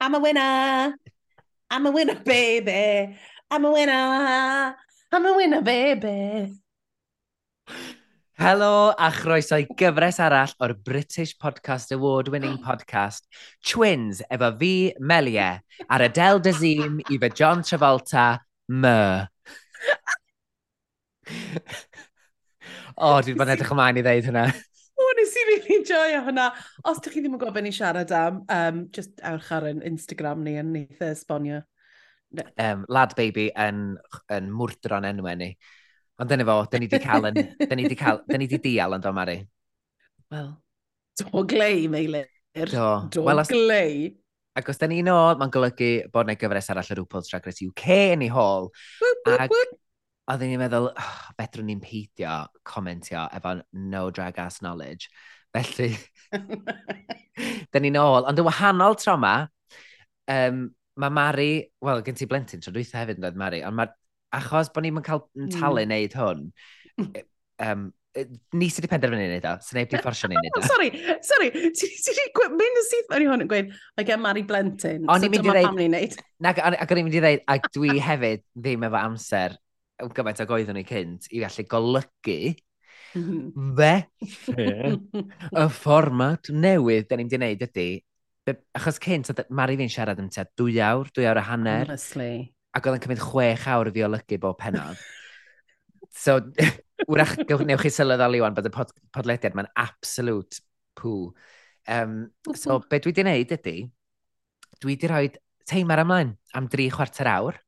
I'm a winner. I'm a winner, baby. I'm a winner. I'm a winner, baby. Helo a chroeso i gyfres arall o'r British Podcast Award-winning podcast Twins efo fi, Melia, ar Adele Dazeem i fy John Travolta, Myr. o, oh, dwi'n bod edrych ymlaen i ddeud hynna nes i really joio hwnna. Os ydych chi ddim yn gwybod ni siarad am, um, just awch ar yn Instagram ni yn neith esbonio. Um, lad baby yn, yn mwrdro'n enwau ni. Ond dyna fo, dyn ni wedi cael yn, dyn ni wedi cael, dyn ni wedi deal yn do, Mari. Wel, do glei, Meilir. Do. Do well, glei. Ac os da ni'n ôl, mae'n golygu bod yna gyfres arall yr RuPaul's Drag Race UK yn ei hôl. Ac oedden ni'n meddwl, oh, fedrwn ni'n peidio comentio efo no drag ass knowledge. Felly, dyn ni'n ôl. Ond yn wahanol tro yma, um, mae Mari, wel, gen ti blentyn tro dwytha hefyd yn dod Mari, ond mae, achos bod ni'n cael hmm. talu mm. wneud hwn, um, ni sydd wedi penderfynu wneud o, sy'n neud i fforsio ni wneud o. Sorry, sorry, ti wedi mynd yn syth mewn i hwn yn gweud, mae gen Mari Blentyn, so dyma pam ni'n neud. Ac o'n i'n mynd i ddeud, ac dwi hefyd ddim efo amser gymaint ag oeddwn ni cynt i gallu golygu mhm. fe y fformat newydd da ni'n di wneud ydy achos cynt oedd Mari fi'n siarad am tua dwy awr, dwy awr a hanner. Honestly. ac oedd yn cymryd chwech awr i fi olygu bob penod so wrach newch chi sylweddoli wan bod y pod podlediad mae'n absolute pŵ um, so mm-hmm. be dwi di wneud ydy dwi di rhoi teimar ymlaen am dri chwarter awr.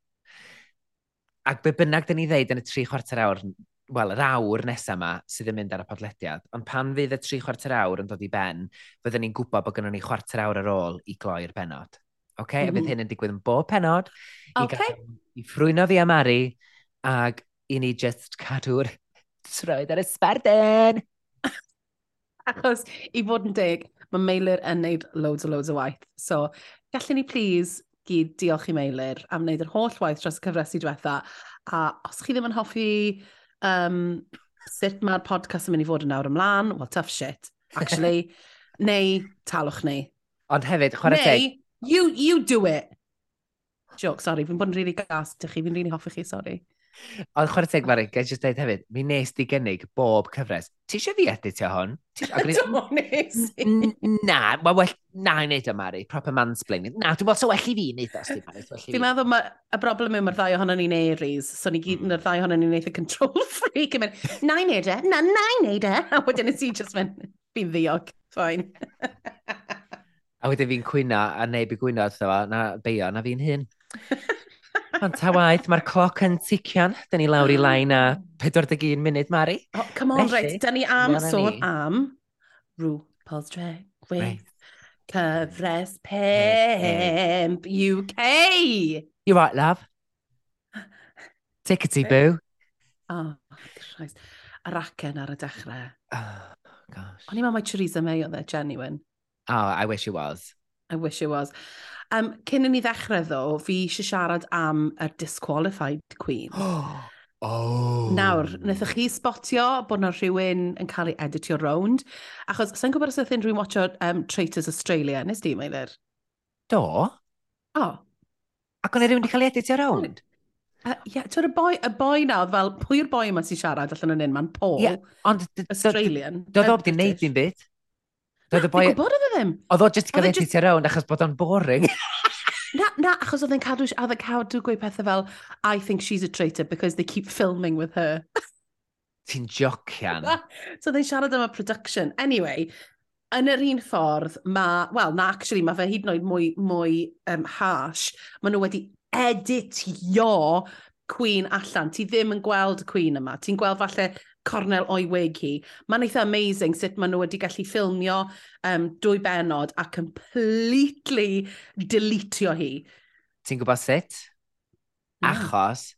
Ac be bynnag dyn ni ddeud yn y tri chwarter awr, wel, yr awr nesaf yma sydd yn mynd ar y podlediad, ond pan fydd y tri chwarter awr yn dod i ben, fyddwn ni'n gwybod bod gynnon ni chwarter awr ar ôl i gloi'r benod. Oce? Okay? Mm -hmm. A bydd mm-hmm. hyn yn digwydd yn bob penod. Okay. I, i ffrwyno fi am Mari, ac i ni just cadw'r troed ar y sbarden. Achos, i fod yn deg, mae Meilir yn neud loads o loads o waith. So, gallwn ni please gyd diolch i Meilir am wneud yr holl waith dros y cyfresu diwetha. A os chi ddim yn hoffi um, sut mae'r podcast yn mynd i fod yn awr ymlaen, well, tough shit, actually, neu talwch ni. Ond hefyd, chwarae teg... you, you do it. Joke, sorry, fi'n bod yn really gas, dych chi, fi'n really hoffi chi, sorry. Ond chwarae teg Mari, gael jyst dweud hefyd, mi nes di gynnig bob cyfres. Ti eisiau fi editio hwn? Do, nes i. Na, mae well, na i wneud o Mari, proper mansplaining. Na, dwi'n meddwl so well i fi wneud o, Steve Mari. Dwi'n meddwl ma, y broblem yw mae'r ddau ohono ni'n Aries, so ni gyd hmm. yn yr ddau ohono ni'n eitha control freak. Yn Mynd, na i wneud e, na, na i wneud e. A wedyn nes i just mynd, fi'n ddiog, ffain. a wedyn fi'n cwyno a neb i gwyno, na beio, na fi'n hyn. Ond ta waith, mae'r cloc yn tician. Dyn ni lawr i lain a 41 munud, Mari. Oh, come on, Felly, right. Dyn ni am sôn ni. am RuPaul's Drag Race. Cyfres Pemp UK. You right, love. Tickety boo. Oh, Christ. Yr acen ar y dechrau. Oh, gosh. O'n i'n meddwl mai Theresa May oedd e, genuine. Oh, I wish it was. I wish it was. Um, cyn i ni ddechrau ddo, fi eisiau siarad am y disqualified queen. Oh. Nawr, wnaethoch chi spotio bod na rhywun yn cael ei editio rownd, achos sa'n gwybod os ydych chi'n rwy'n watcho um, Traitors Australia, nes di, Meilir? Do. O. Oh. Ac o'n i rhywun wedi cael ei editio rownd? Ie, uh, yeah, y boi, y boi na, fel, pwy'r boi yma sy'n siarad allan yn un mae'n Paul, yeah, ond, Australian. Doedd do, do, do, do, do, do, do, do, Doedd y boi... Gwybod oedd e ddim. Oedd o jyst i e gael e ei titio rown achos bod o'n boring. Na, na, achos oedd e'n cadw, oedd e'n cadw gweud pethau fel, I think she's a traitor because they keep filming with her. Ti'n jocian. so oedd e'n siarad am y production. Anyway, yn yr un ffordd, mae, wel, na, actually, mae fe hyd yn oed mwy, mwy um, harsh. Mae nhw wedi editio Queen allan. Ti ddim yn gweld Queen yma. Ti'n gweld falle Cornel Oewig hi. Mae'n eitha amazing sut maen nhw wedi gallu ffilmio um, dwy benod a completely deletio hi. Ti'n gwybod sut? Mm. Achos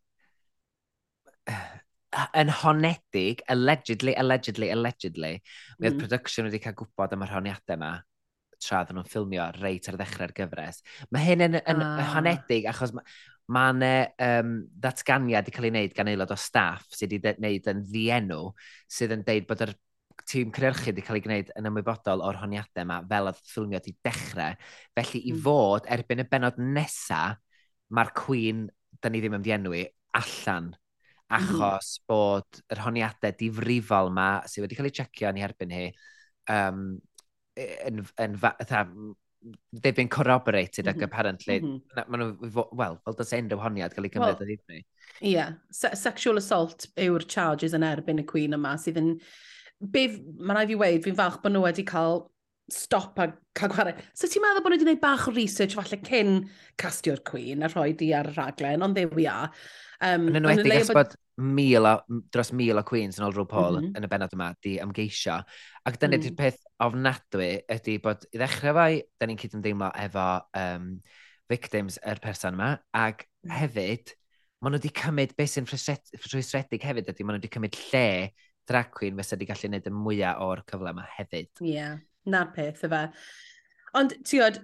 yn honedig, allegedly, allegedly, allegedly, mi oedd mm. production wedi cael gwybod am yr honiadau yma tra oedden nhw'n ffilmio reit ar ddechrau'r gyfres. Mae hyn yn, yn ah. honedig achos mae yna um, ddatganiad wedi cael ei wneud gan aelod o staff sydd wedi wneud yn ddienw, sydd yn deud bod yr tîm cynhyrchu wedi cael ei gwneud yn ymwybodol o'r honiadau yma fel oedd ffilmio wedi dechrau. Felly i hmm. fod erbyn y benod nesaf, mae'r Cwyn, da ni ddim yn ddienwi, allan hmm. achos mm. bod yr honiadau difrifol yma sydd wedi cael ei checio yn ei erbyn hi um, yn, yn, yn, they've been corroborated mm -hmm. ac mm-hmm. apparently, mm -hmm. maen nhw, wel, fel does end honiad cael ei cymryd well, ydyn ni. Ie, yeah. Se sexual assault yw'r charges yn erbyn y Queen yma, sydd yn, mae'n rhaid fi weid, fi'n falch bod nhw wedi cael stop a cael gwared. So ti'n meddwl bod nhw wedi gwneud bach o research falle cyn castio'r Queen a rhoi di ar y rhaglen, ond there we are. Um, yn enwedig esbod, mil o, dros mil o Queens yn ôl rhyw Paul mm -hmm. yn y benod yma di ymgeisio. Ac dyna mm. di'r peth ofnadwy ydy bod i ddechrau fai, da ni'n cydymdeimlo efo um, victims yr er person yma, ac mm. hefyd, maen nhw wedi cymryd beth sy'n ffrwystredig hefyd ydy, maen nhw wedi cymryd lle drag queen fysa wedi gallu gwneud y mwyaf o'r cyfle yma hefyd. Ie, yeah, na'r peth, efe. Ond, ti'n gwybod,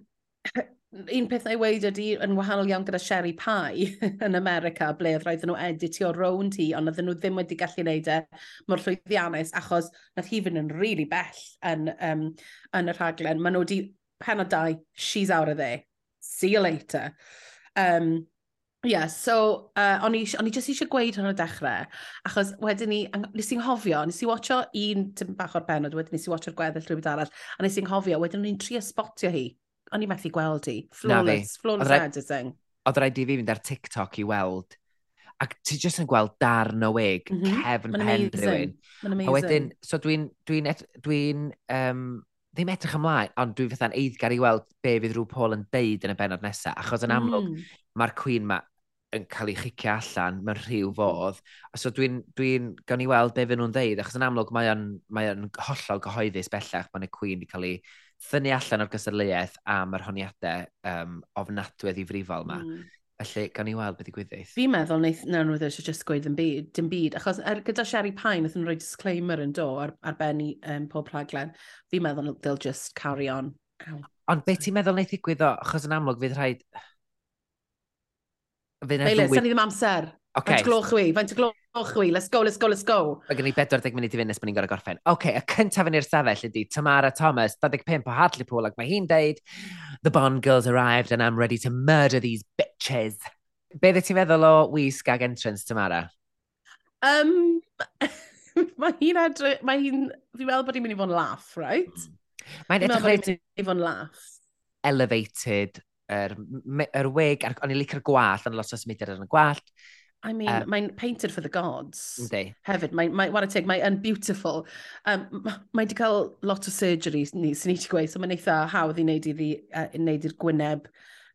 un peth na i weid ydy yn wahanol iawn gyda Sherry Pie yn America, ble oedd roedden nhw editio rownd hi, ond oedden nhw ddim wedi gallu gwneud e mor llwyddiannus, achos nath hi fynd yn rili really bell yn, um, yn y rhaglen. Maen nhw wedi pen o dau, she's out of there. See you later. Um, yeah, so uh, o'n i, on i jyst eisiau gweud hwn o dechrau, achos wedyn ni, nes i'n hofio, nes i watcho un tym bach o'r benod, wedyn nes i watcho'r gweddill rhywbeth arall, a nes i'n hofio, wedyn ni'n i'n trio spotio hi o'n i methu gweld hi. Flawless, flawless oedd editing. Oedd rhaid i fi fynd ar TikTok i weld. Ac ti jyst yn gweld darn o wig, mm -hmm. cefn pen amazing. rhywun. A wedyn, so dwi'n dwi'n, n, dwi um, ddim edrych ymlaen, ond dwi'n fatha'n eiddgar i weld be fydd rhyw Paul yn deud yn y benod nesaf. Achos yn amlwg, mm. mae'r Queen ma yn cael ei chicio allan mewn rhyw mm. fodd. So dwi'n dwi, gawn i weld be fydd nhw'n deud, achos yn amlwg mae o'n, mae on hollol gyhoeddus bellach mae'n y Queen wedi cael ei thynnu allan o'r gysadleuaeth am yr honiadau um, ofnadwy i frifol yma. Mm. Felly, gan i weld beth i gwyddith. Fi'n meddwl wneud nawn nhw eisiau just gweud yn byd, dim byd, achos er, gyda Sherry Pine, wnaethon nhw rhoi disclaimer yn do ar, ar benni um, pob rhaglen, fi'n meddwl they'll just carry on. Ow. Ond beth ti'n meddwl wneud ddigwydd o, achos yn amlwg fydd rhaid... Fydd Beile, ddwy... ddim amser. Okay. Faint gloch wy, faint gloch wy, let's go, let's go, let's go. Mae gen i 40 munud i fynd nes bod ni'n gorau gorffen. Oce, okay, y cyntaf yn i'r stafell ydy Tamara Thomas, 25 o Hartlepool, ac mae hi'n deud, The Bond girls arrived and I'm ready to murder these bitches. Be dde ti'n feddwl o wisg ag entrance, Tamara? Um, mae hi'n edrych, mae hi'n, fi'n meddwl bod hi'n mynd i fod yn laff, right? Hmm. Mae'n edrych bod hi'n mynd i fod yn laff. Elevated, yr, er, yr er wig, er, o'n i licio'r gwallt, ond lot o smidr yn y gwallt I mean, um, mae'n painted for the gods. Yndi. Hefyd, mae'n, mae, what a take, mae'n beautiful. Um, mae wedi cael lot o surgeries ni, sy'n ni wedi gweud, so mae'n eitha hawdd i wneud i'r uh, gwyneb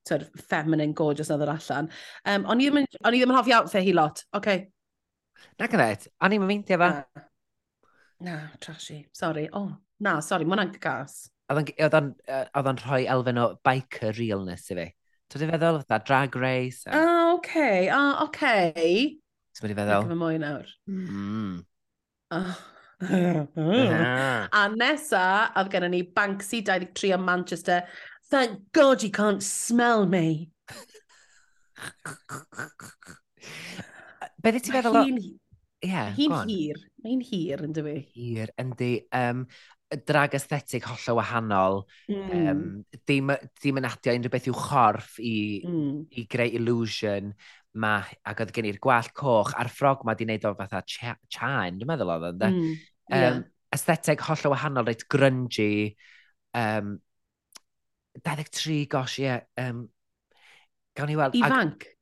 sort of feminine gorgeous na ddod allan. Um, o'n i ddim yn hoffi outfit hi lot. Okay. Na gyfet, o'n i'n meindio fa. Na, na trashy, sorry. Oh, na, sorry, mae'n angen gas. Oedd o'n rhoi elfen o biker realness i fi. To dwi'n feddwl, fatha drag race. A... Ah, okay. Ah, okay. So dwi'n feddwl. Dwi'n mwy nawr. Mm. Oh. a nesa, oedd gennym ni Banksy 23 o Manchester. Thank God you can't smell me. Be di ti'n feddwl o... Hi'n yeah, hir. Mae'n hir, yn dwi. E? Hir, yndi. Um, drag aesthetic holl o wahanol, mm. um, dim, dim yn adio unrhyw beth i'w chorff i, mm. i greu illusion, ma, ac oedd gen i'r gwallt coch a'r ffrog ma di wneud o fatha ch chan, dwi'n meddwl oedd yn Mm. Um, Yeah. Aesthetic holl o wahanol, reit grungy, um, 23, gosh, ie. Yeah, um, gawn ni weld... Ifanc? Ag,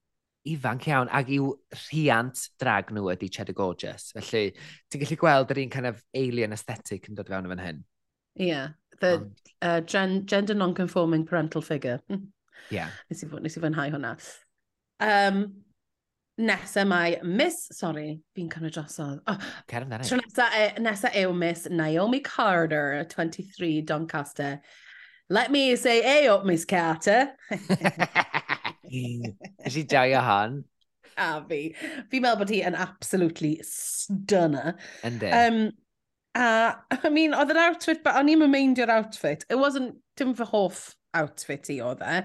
ifanc iawn, ac i'w rhiant drag nhw ydy Cheddar Gorgeous. Felly, ti'n gallu gweld yr un kind of alien aesthetic yn dod fewn yn fan hyn. Ie, yeah, the um, uh, gen gender non-conforming parental figure. yeah. Nes i, nes i fwynhau hwnna. Um, nesa mae Miss, sorry, fi'n cymryd drosodd. Oh, Cer amdano. Tro nesa, e, nesa yw Miss Naomi Carter, 23, Doncaster. Let me say, hey up, Miss Carter. Is i dau a han? A fi. Fi'n meddwl bod hi yn absolutely stunner. Ynddi. Um, a, I mean, oedd yr outfit, but o'n i'n meindio'r outfit. It wasn't, dim fy hoff outfit i oedd e.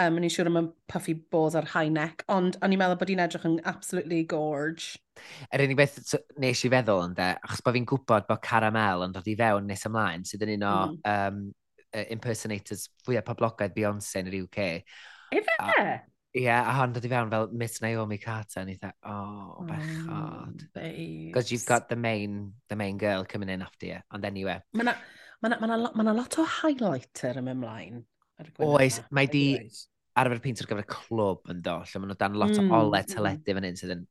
Um, o'n i'n siŵr am y puffy balls ar high neck, ond o'n i'n meddwl bod hi'n edrych yn absolutely gorge. Yr er unig beth so, nes i feddwl ynddo, achos bod fi'n gwybod bod Caramel yn dod i fewn nes ymlaen, sydd yn un o mm. um, impersonators fwyaf poblogaidd Beyoncé yn yr UK, Ife? Ie, yeah, a hon dod i fewn fel Miss Naomi Carter, and he thought, oh, bechod. Because you've got the main, the main girl coming in after you, and then you were. Mae yna ma na, ma na, ma na lot o highlighter ym ymlaen. Oes, mae di arfer pint ar gyfer clwb yn do, lle maen nhw dan lot mm. o ole mm. teledu fan hyn sydd yn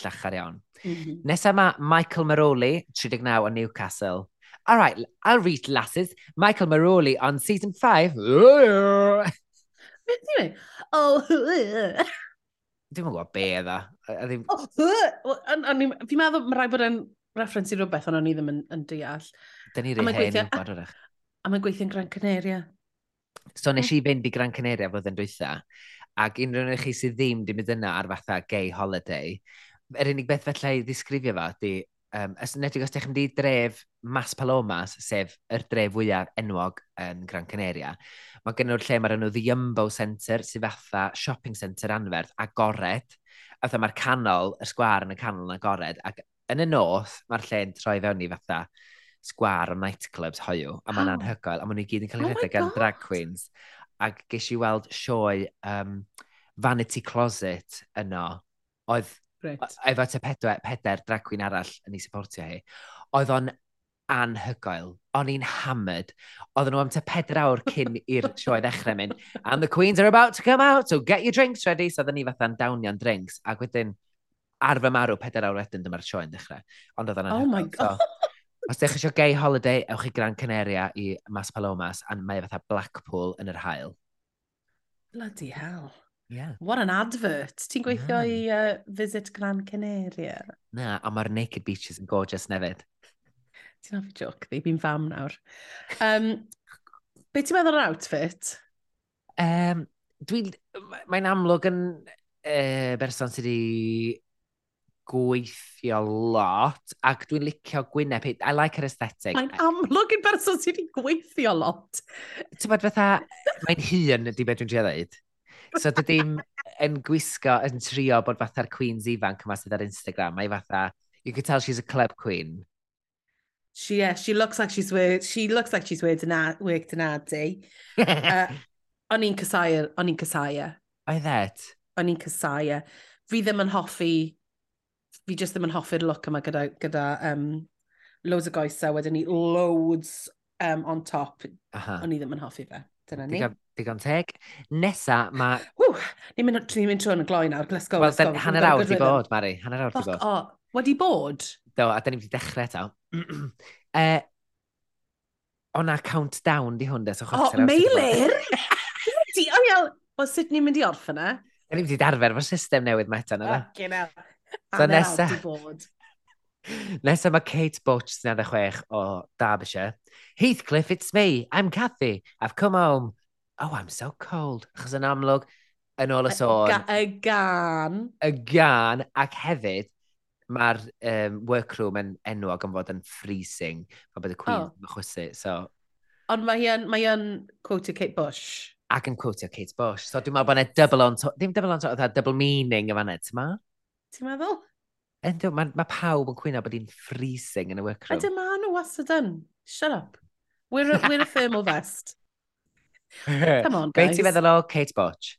llachar iawn. Mm -hmm. Nesa mae Michael Maroli, 39 o Newcastle. All right, I'll read lasses. Michael Maroli on season 5. Beth ti'n mynd? Oh, Dwi'n gwybod be edda. Oh, fi'n meddwl, mae rhaid bod yn referens i rhywbeth ond o'n i ddim yn, yn deall. Dyna ni rei hen i'w gwybod o'r A mae'n gweithio'n Gran Canaria. So nes i mm. fynd i Gran Canaria fod yn dwytha, ac unrhyw un chi sydd ddim di mynd yna ar fatha gay holiday, yr unig beth felly i ddisgrifio fa, di, um, ysnedig os ydych chi'n mynd i dref Mas Palomas, sef yr dref fwyaf enwog yn Gran Canaria, Mae gen nhw'r lle mae'r enw The Yumbo Centre, sydd fatha shopping centre anferth, agored. A fatha mae'r canol, y sgwar yn y canol yn agored. Ac yn y nos, mae'r lle'n troi fewn i fatha sgwar o nightclubs hoiw. A mae'n oh. anhygoel, a maen nhw gyd yn cael ei oh rhedeg gan drag queens. Ac ges i weld sioe um, Vanity Closet yno. Oedd Right. efo te pedwar, peder drag queen arall yn ei supportio hi. Oedd o'n anhygoel. O'n i'n hammered. Oedden nhw am te peder awr cyn i'r sioe ddechrau mynd. And the queens are about to come out, so get your drinks ready. So oedden ni fatha'n dawnio'n drinks. Ac wedyn, ar fy marw, peder awr wedyn dyma'r sioe'n dechrau. Ond oedden nhw'n Oh my god. So, os ddech eisiau gay holiday, ewch i Gran Canaria i Mas Palomas, a mae fatha Blackpool yn yr hael. Bloody hell. Yeah. What an advert. Ti'n gweithio yeah. i uh, Visit Gran Canaria? Na, a mae'r Naked Beaches yn gorgeous nefyd. Ti'n hoffi joc ddi, fi'n fam nawr. Um, be ti'n meddwl o'r outfit? Um, Mae'n amlwg yn uh, berson sydd wedi gweithio lot, ac dwi'n licio gwyneb. I like her aesthetic. Mae'n amlwg yn berson sydd wedi gweithio lot. Ti'n bod fatha, mae'n hun ydy beth dwi'n trio ddeud. So dydy'n yn gwisgo, yn trio bod fatha'r queens ifanc yma sydd ar Instagram. Mae fatha, you can tell she's a club queen. She, yeah, she looks like she's worked, she looks like she's worked an ad, worked an ad day. uh, o'n i'n casau, e, o'n i'n casau. Oedd et? O'n i'n casau. E. Fi ddim yn hoffi, fi just ddim yn hoffi'r look yma gyda, gyda um, loads o goesau, wedyn ni loads um, on top. O'n i ddim yn hoffi fe. Dyna ni. Digon, teg. Nesa, mae... Ww, ni'n mynd, ni mynd trwy'n y gloi nawr. Let's go. Wel, hanner awr di bod, Mari. Hanner awr di bod. O, wedi bod? Do, a da ni wedi dechrau eto. Eh, uh, o'na countdown di hwn, des o chwarter. O, meilir! Di, o iawn, o sut ni'n mynd i orffen e? Da ni wedi darfer fo'r system newydd meta na. Fucking hell. So nesa... Nesa mae Kate Butch sy'n adeg chwech o Derbyshire. Heathcliff, it's me. I'm Cathy. I've come home. Oh, I'm so cold. Achos yn amlwg, yn ôl y sôn... Y gan. Y gan, ac hefyd, mae'r um, workroom yn enwog yn fod yn freezing, a bydd y Queen oh. yn chwysu, so... Ond mae hi'n mae hi quotio Kate Bush. Ac yn quotio Kate Bush, so dwi'n meddwl bod yna double on top, ddim double on top, double meaning yma net, ti'n ma? Ti'n meddwl? Ynddo, mae ma pawb yn cwyno bod hi'n freezing yn y workroom. A dyma nhw wastad yn. Shut up. We're a, we're a thermal vest. Come on, guys. Be ti'n feddwl o Kate Bush?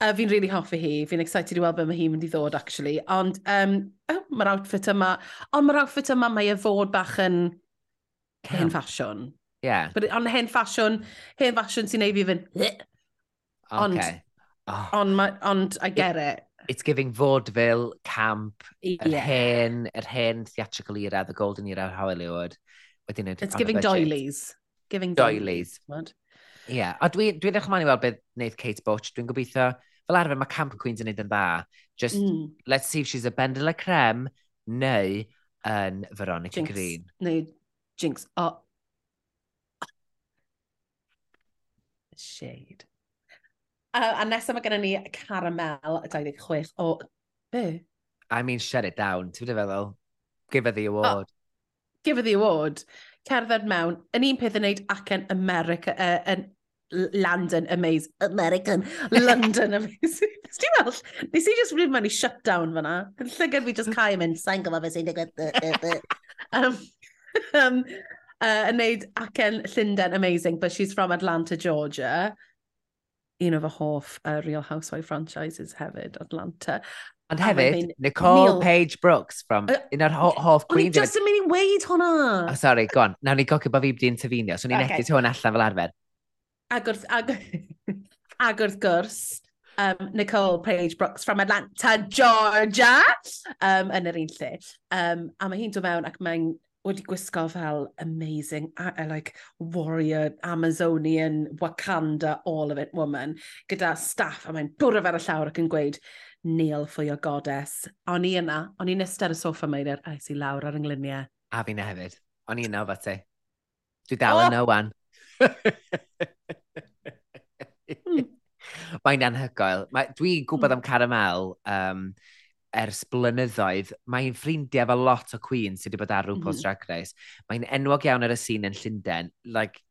Uh, fi'n really hoffi hi. Fi'n excited i weld beth mae hi'n mynd i ddod, actually. Ond um, oh, mae'r outfit yma... Ond mae'r outfit yma mae e fod bach yn hen ffasiwn. Yeah. But, ond hen ffasiwn, hen ffasiwn sy'n ei fi fynd... Okay. Ond, oh. ond, ond I get it. It's giving vaudeville, camp, yeah. yr hen, yr hen theatrical era, the golden era of Hollywood. It's giving doilies. Giving doilies. doilies. Ie, yeah. a dwi'n dwi edrych ymlaen i weld beth wneud Kate Butch. Dwi'n gobeithio, fel arfer mae Camp Queens yn neud yn dda. Just, mm. let's see if she's a bendel la crem, neu yn Veronica Jinx. Green. Neu Jinx. O. Oh. Shade. Uh, a nesaf mae gennym ni Caramel 26 o... Be? I mean, shut it down. Ti'n feddwl? Give her the award. Oh, give her the award cerdded mewn, yn un peth yn neud ac yn America, uh, yn London amazing. American. London amazing. Ti'n weld? Nes i just rhywun mewn i shutdown fyna. Yn llygad fi just cael mynd, sa'n gyfo fe sy'n digwydd. um, um, uh, yn neud acen Llundain amazing, but she's from Atlanta, Georgia. Un o fy hoff uh, Real Housewife franchises hefyd, Atlanta. Ond hefyd, mynd, Nicole Neil. Page Brooks from uh, un o'r ho hoff O'n i just yn mynd i weid hwnna. Oh, sorry, go on. Nawr ni gocio bod fi wedi interfinio, so ni'n okay. edit hwn allan fel arfer. Ag wrth, ag, ag wrth gwrs, um, Nicole Page Brooks from Atlanta, Georgia, um, yn yr un lle. Um, a mae hi'n dod mewn ac mae'n wedi gwisgo fel amazing, a, a, like warrior, Amazonian, Wakanda, all of it woman, gyda staff, a mae'n bwrw fer y llawr ac yn gweud, Neil for your goddess. O'n i yna, o'n i'n ystod y soffa mae'n yr i lawr ar yngluniau. A fi na e hefyd. O'n i yna o fati. Dwi dal oh! yna wan. Mae'n anhygoel. Mae, Dwi'n gwybod hmm. am Caramel um, ers blynyddoedd. Mae'n ffrindiau efo lot o Queen sydd wedi bod ar RuPaul's mm -hmm. Drag Race. Mae'n enwog iawn ar y sîn yn Llundain. Like,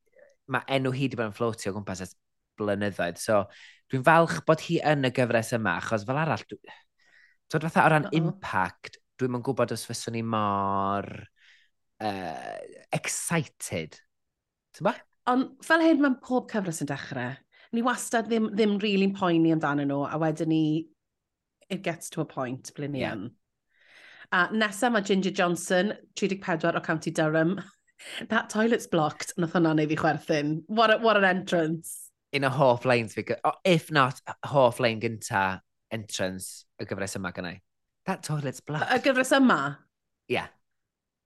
mae enw hi wedi bod yn floatio o gwmpas ers blynyddoedd. So, dwi'n falch bod hi yn y gyfres yma, achos fel arall, dwi... Tod fatha o ran uh -oh. impact, dwi'n mynd gwybod os fyswn ni mor uh, excited. Ti'n ba? Ond fel hyn mae pob cyfres yn dechrau ni wastad ddim, ddim rili'n really poeni amdano nhw, a wedyn ni, it gets to a point, ble ni yn. A nesaf mae Ginger Johnson, 34 o County Durham. That toilet's blocked, nath hwnna neu fi chwerthin. What, a, what an entrance. Un o hoff lanes fi, if not hoff lane gynta entrance y gyfres yma gynnau. That toilet's blocked. Y gyfres yma? Yeah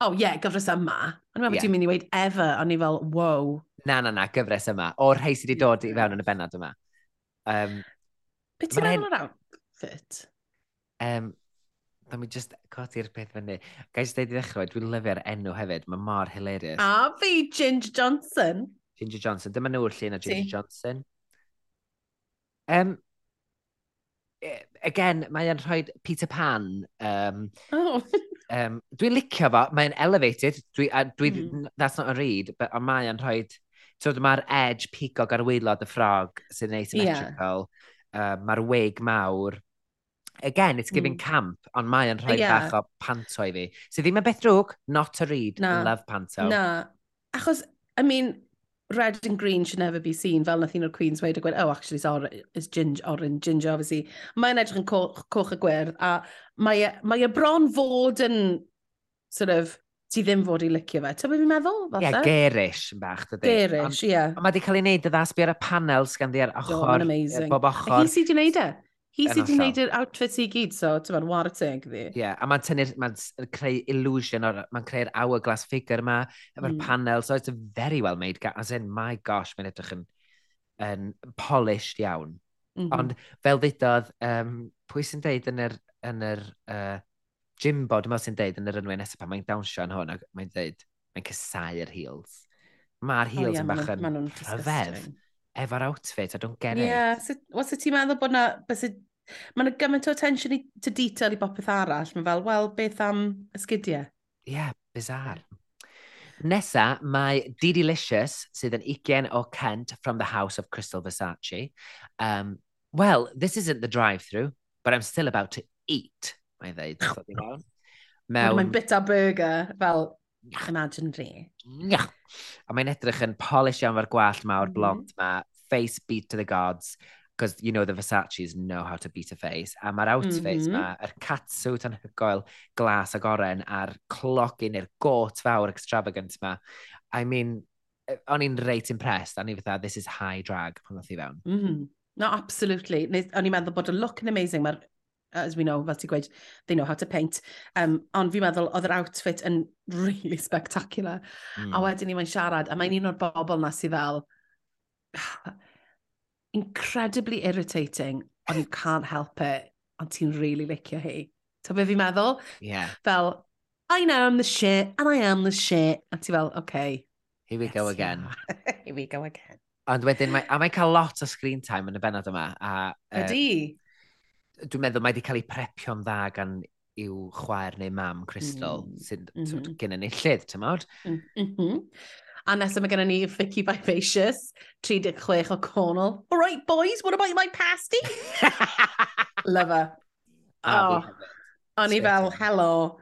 oh yeah, gyfres yma. Ond meddwl yeah. dwi'n mynd i weid ever, ond ni fel, wow. Na, na, na, gyfres yma. O'r rhai sydd wedi dod i fewn yn y bennod yma. Um, Beth ti'n meddwl o'r outfit? Um, da mi just codi'r peth fyny. Gais dweud i ddechrau, dwi'n lyfio'r enw hefyd, mae mor hilarious. A fi, Ginger Johnson. Ginger Johnson, dyma nhw'r llun o Ginger si. Johnson. Um, again, mae'n rhoi Peter Pan um, oh um, dwi'n licio fo, mae'n elevated, dwi, a, dwi, mm. that's not a read, but ond mae'n rhoi, so mae'r edge pigog ar waelod y ffrog sy'n neud symmetrical, yeah. um, mae'r wig mawr, again, it's giving mm. camp, ond mae o'n rhoi yeah. bach o panto i fi. So ddim yn beth drwg, not a read, no. love panto. Na, no. achos, I mean, red and green should never be seen, fel nath un o'r Queens weid a gweud, oh, actually, it's, or it's ginger, orange, ginger, obviously. Mae'n edrych yn coch, coch y gwyrdd, a mae, e, mae y bron fod yn, sort of, ti ddim fod i licio fe. Ta beth fi'n meddwl? Ie, yeah, gerish yn bach, dydy. Gerish, ie. Yeah. Ond mae wedi cael ei wneud y ddasbu ar y panel sgan di ar ochr, Do, bob ochr. Hi sydd wedi wneud e? Hi sydd wedi gwneud yr outfits i gyd, so, ti'n fan, war y teg ddi. Ie, yeah, a mae'n tynnu'r, mae'n creu illusion, mae'n creu'r hourglass figure yma, efo'r mm. panel, so it's a very well made, as in, my gosh, mae'n edrych yn, yn polished iawn. Mm -hmm. Ond fel ddudodd, um, pwy sy'n deud yn yr, yn yr uh, Jimbo, dwi'n meddwl sy'n deud yn yr enwau nesaf pan mae'n dawnsio yn hwn, mae'n deud, mae'n cysau'r heels. Mae'r heels oh, yeah, yn bach yn rhyfedd efo'r outfit, I don't get yeah, it. Yeah, so, was ti'n meddwl bod na, bys Mae yna gymaint o attention i, to detail i bopeth arall. Mae fel, wel, beth am ysgidiau? Ie, yeah, bizar. Nesa, mae Didi Licious, sydd yn 20 o Kent from the House of Crystal Versace. Um, well, this isn't the drive-through, but I'm still about to eat, mae'n dweud. Mae'n bit a burger, fel Iach yn adyn fi. Iach. A mae'n edrych yn polish iawn fo'r gwallt ma o'r blond mhm. ma. Face beat to the gods. Because you know the Versace's know how to beat a face. A mae'r outfit mm -hmm. ma, yr catsuit anhygoel, glas ag oren, a'r clogin, i'r got fawr extravagant ma. I mean, e, o'n i'n reit impressed. A ni fatha, this is high drag pan ddoth i fewn. Mm -hmm. No, absolutely. O'n i'n meddwl bod y look yn amazing. Mae'r Uh, as we know, fel ti'n gweud, they know how to paint. Um, ond fi'n meddwl, oedd yr outfit yn really spectacular. Mm. A hmm. wedyn ni mae'n siarad, a mae'n un o'r bobl na sydd fel, incredibly irritating, ond you can't help it, ond ti'n really licio hi. Ta be fi'n meddwl? Yeah. Fel, I know I'm the shit, and I am the shit. A ti fel, okay. Here we yes, go again. Here we go again. Ond wedyn, mae, a mae cael lot o screen time yn y benod yma. A, Ydy dwi'n meddwl mae wedi cael ei prepio'n dda gan i'w chwaer neu mam Crystal, mm. sy'n mm -hmm. Mm-hmm. gen ni llydd, ti'n mawr? Mm -hmm. A nesaf mae gennym ni Vicky Vivacious, 36 o Cornel. All right, boys, what about my pasty? Love her. Ah, oh, o'n i fel, hello.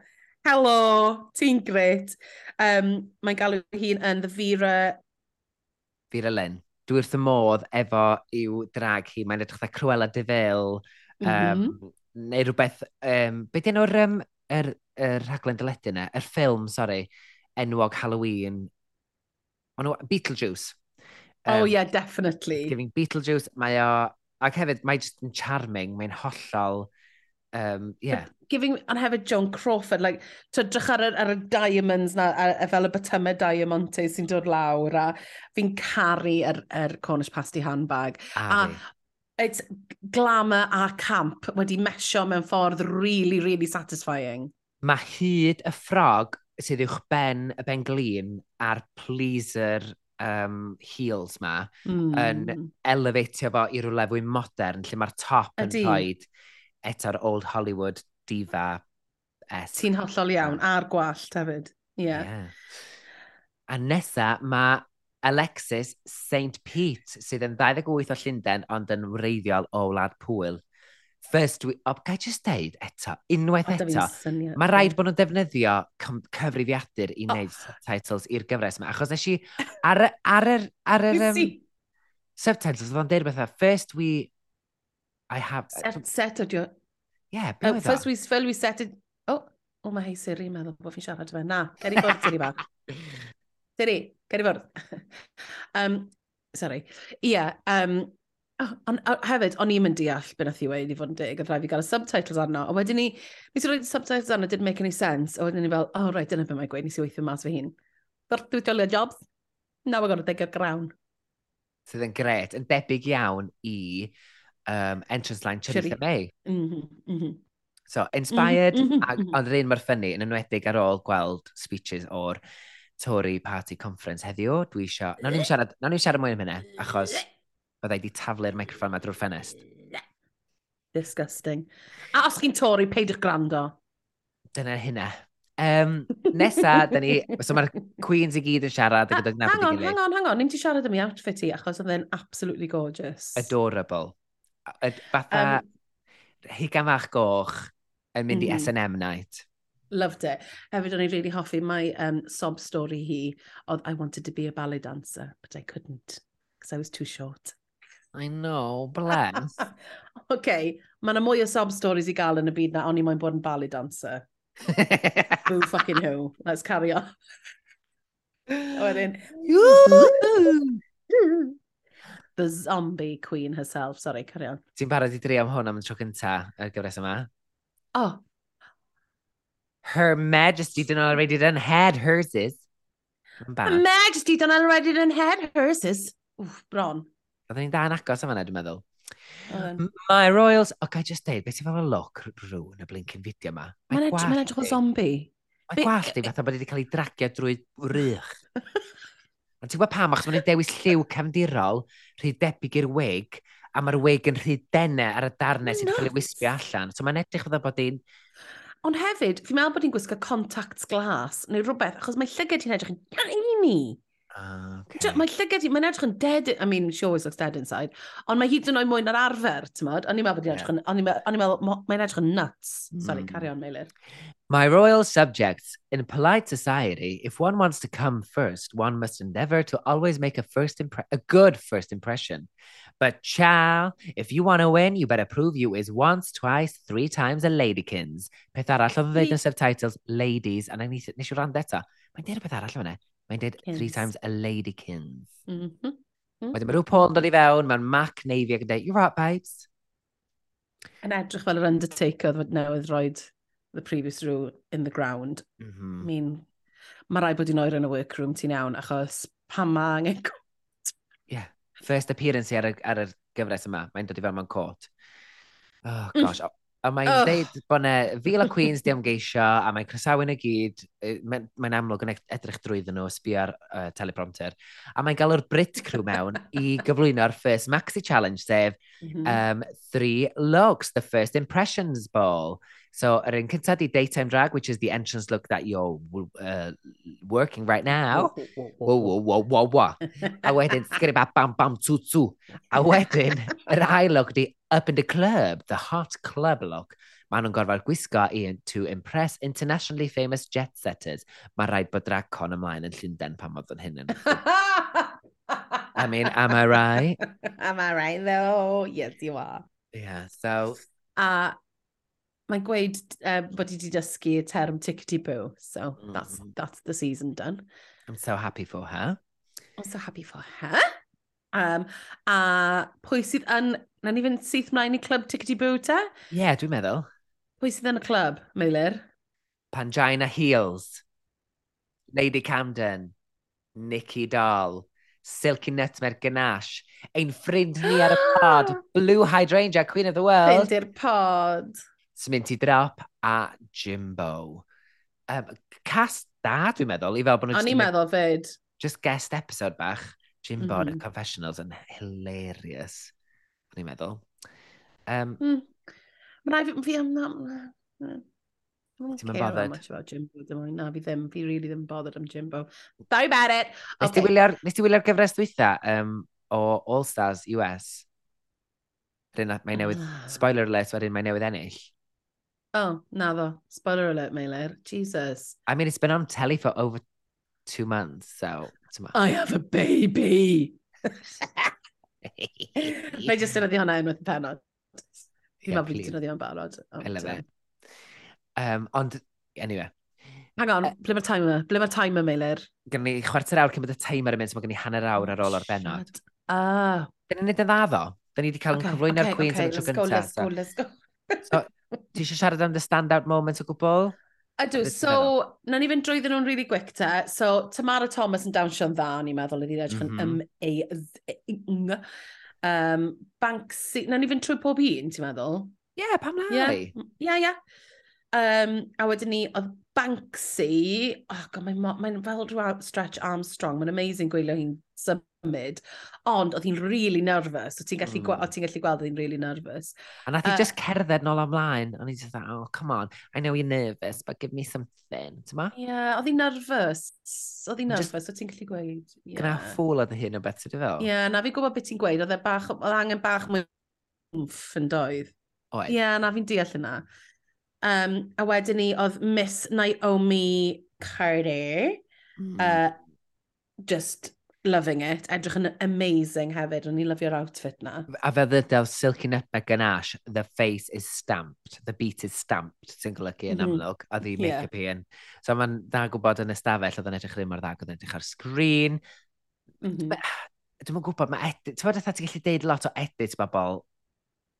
Hello, ti'n gret. Um, mae'n galw hi'n yn the Vera... Vera Lynn. Dwi wrth y modd efo i'w drag hi. Mae'n edrych dda Cruella de Vil Mm -hmm. um, neu rhywbeth, um, be dyn nhw'r um, er, er rhaglen dyledu yna, yr er ffilm, sori, enwog Halloween, nhw, Beetlejuice. Um, oh yeah, definitely. Giving Beetlejuice, mae o, ac hefyd, mae just yn charming, mae'n hollol, um, yeah. But giving, and hefyd John Crawford, like, to drach ar, ar y diamonds na, a, a fel y bytymau diamante sy'n dod lawr, a fi'n caru yr, er, er Cornish pasty handbag. A, a it's glamour a camp wedi mesio mewn ffordd really, really satisfying. Mae hyd y ffrog sydd uwch ben y ben glin a'r pleaser um, heels ma mm. yn hmm. elevatio fo i rhyw lefwy modern lle mae'r top yn rhoed eto'r old Hollywood diva. Ti'n hollol iawn, a'r gwallt hefyd. Yeah. yeah. A nesa mae Alexis St Pete, sydd yn 28 o Llundain ond yn wreiddiol o wlad pwyl. First week, o, gai just deud eto, unwaith eto, mae rhaid bod nhw'n defnyddio cyfrifiadur i wneud oh. subtitles i'r gyfres yma, achos nes i ar, ar, ar, ar, ar um, subtitles, oedd o'n deud bethau, first we, I have... Set, set ydi o. Yeah, be uh, First we, fel we set it... Oh, oh mae hei Siri, meddwl bod fi'n siarad yma. Na, geri bod Siri bach. Siri, Gair i fwrdd. um, sorry. Ie, yeah, um, Oh, on, on, hefyd, o'n i'n mynd deall beth nath i wedi fod yn dig, oedd rhaid fi gael y subtitles arno. A wedyn ni, nes i roed subtitles arno, didn't make any sense. A wedyn ni fel, oh, right, dyna beth mae'n gweud, nes i weithio mas fy hun. Dw'r dwi'n dolio jobs, now we're going to take a ground. Sydd yn gret, yn debyg iawn i um, entrance line Chirith May. Mm -hmm, mm -hmm. So, inspired, mm -hmm, mm -hmm. ond yr un mor ffynnu, yn enwedig ar ôl gweld speeches o'r Tory Party Conference heddiw. Dwi isio... Nawn ni'n siarad, nawn ni'n siarad mwy am hynny, achos byddai wedi taflu'r microffon yma drwy'r ffenest. Disgusting. A os chi'n Tory, peidiwch gwrando. Dyna hynna. Um, nesa, da ni... So mae'r Queens i gyd yn siarad ac yn Hang on, hang on, hang on. Ni'n ti siarad am i outfit i, achos oedd e'n absolutely gorgeous. Adorable. Fatha um, higam fach goch yn mynd mm -hmm. i mhm. S&M night. Loved it. Hefyd, o'n i really hoffi, my um, sob story hi oedd I wanted to be a ballet dancer, but I couldn't, because I was too short. I know, bless. OK, mae yna mwy o sob stories i gael yn y byd na o'n i moyn bod yn ballet dancer. Who fucking who? Let's carry on. wedyn, the zombie queen herself. Sorry, carry on. Ti'n barod i dri am hwn am y tro cynta y gyfres yma? Oh, Her Majesty done already done had herses. Her Majesty done already done had herses. Wff, bron. Oedden ni'n dan agos am yna, dwi'n meddwl. Um. My Royals... O, okay, just deud, beth sy'n fath o look rhywun y blincyn fideo yma? Mae'n edrych o zombi. Mae'n gwallt i fatha bod wedi cael ei dragio drwy rych. Ond ti'n gwybod pam, achos mae'n dewis lliw cefndirol rhy debyg i'r wig, a mae'r wig yn rhy denne ar y darnau sy'n cael ei wisbio allan. So mae'n edrych fydda bod hi'n Ond hefyd, fi'n meddwl bod hi'n gwisgo contacts glas neu rhywbeth, achos mae llyged hi'n edrych yn iawn Ah, okay. Mae llyged hi, mae'n edrych yn dead, I mean, she always looks dead inside, ond mae hyd yn oed mwy na'r arfer, ti'n modd? O'n i'n meddwl bod hi'n edrych yn, o'n i'n meddwl, mae'n edrych yn nuts. Sorry, mm. carry on, Meilir. My royal subjects, in polite society, if one wants to come first, one must endeavor to always make a first a good first impression. But chow, if you want to win, you better prove you is once, twice, three times a ladykins. Peth arall, oedd dweud yn subtitles, ladies, a nes i rand eto. Mae'n dweud peth arall yma. Mae'n dweud three times a ladykins. Mm -hmm. Mm. Wedyn mae rhyw Paul yn dod i fewn, mae'n Mac Navy ac yn dweud, you're right, babes. Yn edrych fel yr Undertaker oedd newydd rhoi the previous rule in the ground. Mm -hmm. I mean, mae rai bod i'n oer yn y workroom ti'n iawn, achos pam mae angen... Yeah first appearance ar, y, ar y gyfres yma. Mae'n dod i fel mewn cot. Oh, gosh. Mm. A mae'n oh. dweud bod yna fil o Queens di amgeisio, a mae'n crysawin y gyd, mae'n mae amlwg yn edrych drwydden nhw, sbio ar uh, teleprompter. A mae'n galw'r Brit crew mewn i gyflwyno'r first maxi challenge, sef mm -hmm. um, three looks, the first impressions ball. So, cyntaf di Daytime Drag, which is the entrance look that you're uh, working right now. Whoa, whoa, whoa, whoa, whoa. A wedyn, bam bam tw tw. A wedyn, yr ail look di Up in the Club, the hot club look. Maen nhw'n gorfod gwisgo i to impress internationally famous jet setters. Mae rhaid bod drag con ymlaen yn Llundain pan mod yn hyn yn. I mean, am I right? Am I right though? Yes, you are. Yeah, so... A mae'n gweud um, bod i wedi dysgu term tickety-boo, so mm. that's, that's the season done. I'm so happy for her. I'm so happy for her. Um, a pwy sydd yn... Na ni fynd syth mlaen i clwb tickety-boo ta? Ie, yeah, dwi'n meddwl. Pwy sydd yn y clwb, Meilir? Pangina Heels. Lady Camden. Nicky Doll. Silky Nutmeg Ganache. Ein ffrind ni ar y pod. Blue Hydrangea, Queen of the World. Ffrind i'r pod. Sminty Drop a Jimbo. Um, cast da, dwi'n meddwl, i fel bod nhw... O'n i'n meddwl fyd. Just guest episode bach. Jimbo mm -hmm. and y mm-hmm. confessionals yn hilarious. O'n i'n meddwl. Um, mm. Mae'n rhaid fi am na... Ti'n mynd bothered? much about Jimbo, dim ond. Na, fi ddim. Fi really ddim bothered am Jimbo. Sorry about it. Okay. Nes ti wylio'r gyfres dwytha um, o All Stars US? Rhyn, mae newydd... Ah. Spoiler alert, wedyn mae newydd ennill. Oh, naddo. Spoiler alert, Meilir. Jesus. I mean, it's been on telly for over two months, so... I have a baby! Mae jyst yn ydi hwnna unwaith yn penod. Fi'n meddwl bod yn ydi hwnna'n barod. I love it. Um, ond, anyway. Hang on, ble mae'r timer? Ble mae'r timer, Meilir? Gynnu ni chwarter awr cyn bod y timer yn mynd, so mae gen i hanner oh, awr ar ôl o'r benod. Ah. Dyn ni'n neud yn dda, ddo. Dyn ni wedi cael yn cyflwyno'r Queens yn y tro gyntaf. Let's go, let's go, let's go. Ti eisiau siarad am the standout moment o gwbl? Ydw, so, na ni fynd drwyddyn nhw'n really quick te. So, Tamara Thomas yn dawnsio'n dda, ni'n meddwl, ydy'n edrych yn mhm. M-A-Z-ing. Um, Banksy, na ni fynd trwy pob un, ti'n meddwl? Ie, yeah, pam lai? Ie, yeah, ie. Yeah. Um, a wedyn ni, oedd Banksy, oh god, mae'n mae fel rhyw stretch Armstrong, mae'n amazing gwylio hi'n sub symud, ond oedd hi'n really nervous, Oedd ti'n gallu, mm. ti'n gallu gweld oedd hi'n really nervous. A nath hi uh, just cerdded nôl amlaen, o'n i just like, oh, come on, I know you're nervous, but give me something, Ie, Yeah, oedd hi'n nervous, oedd hi'n nervous, oedd ti'n gallu gweud. Yeah. Gna ffwl oedd hyn o beth ti'n fel. Ie, yeah, na fi gwybod beth ti'n gweud, oedd e bach, oedd angen bach mwy wmff yn doedd. Oed. Ie, yeah, na fi'n deall yna. Um, a wedyn ni oedd Miss Naomi Carter, mm. uh, just loving it. Edrych yn amazing hefyd. O'n i lyfio'r outfit na. A fel ddedaw Silky Nutmeg yn the face is stamped. The beat is stamped, sy'n golygu yn mm. amlwg. A ddi make-up yeah. un. So mae'n dda gwybod yn ystafell, oedd yn edrych ddim ar dda, oedd yn edrych ar sgrin. Mm -hmm. Dwi'n gwybod, mae edit... Ti'n meddwl, ti'n gallu deud lot o edit bobl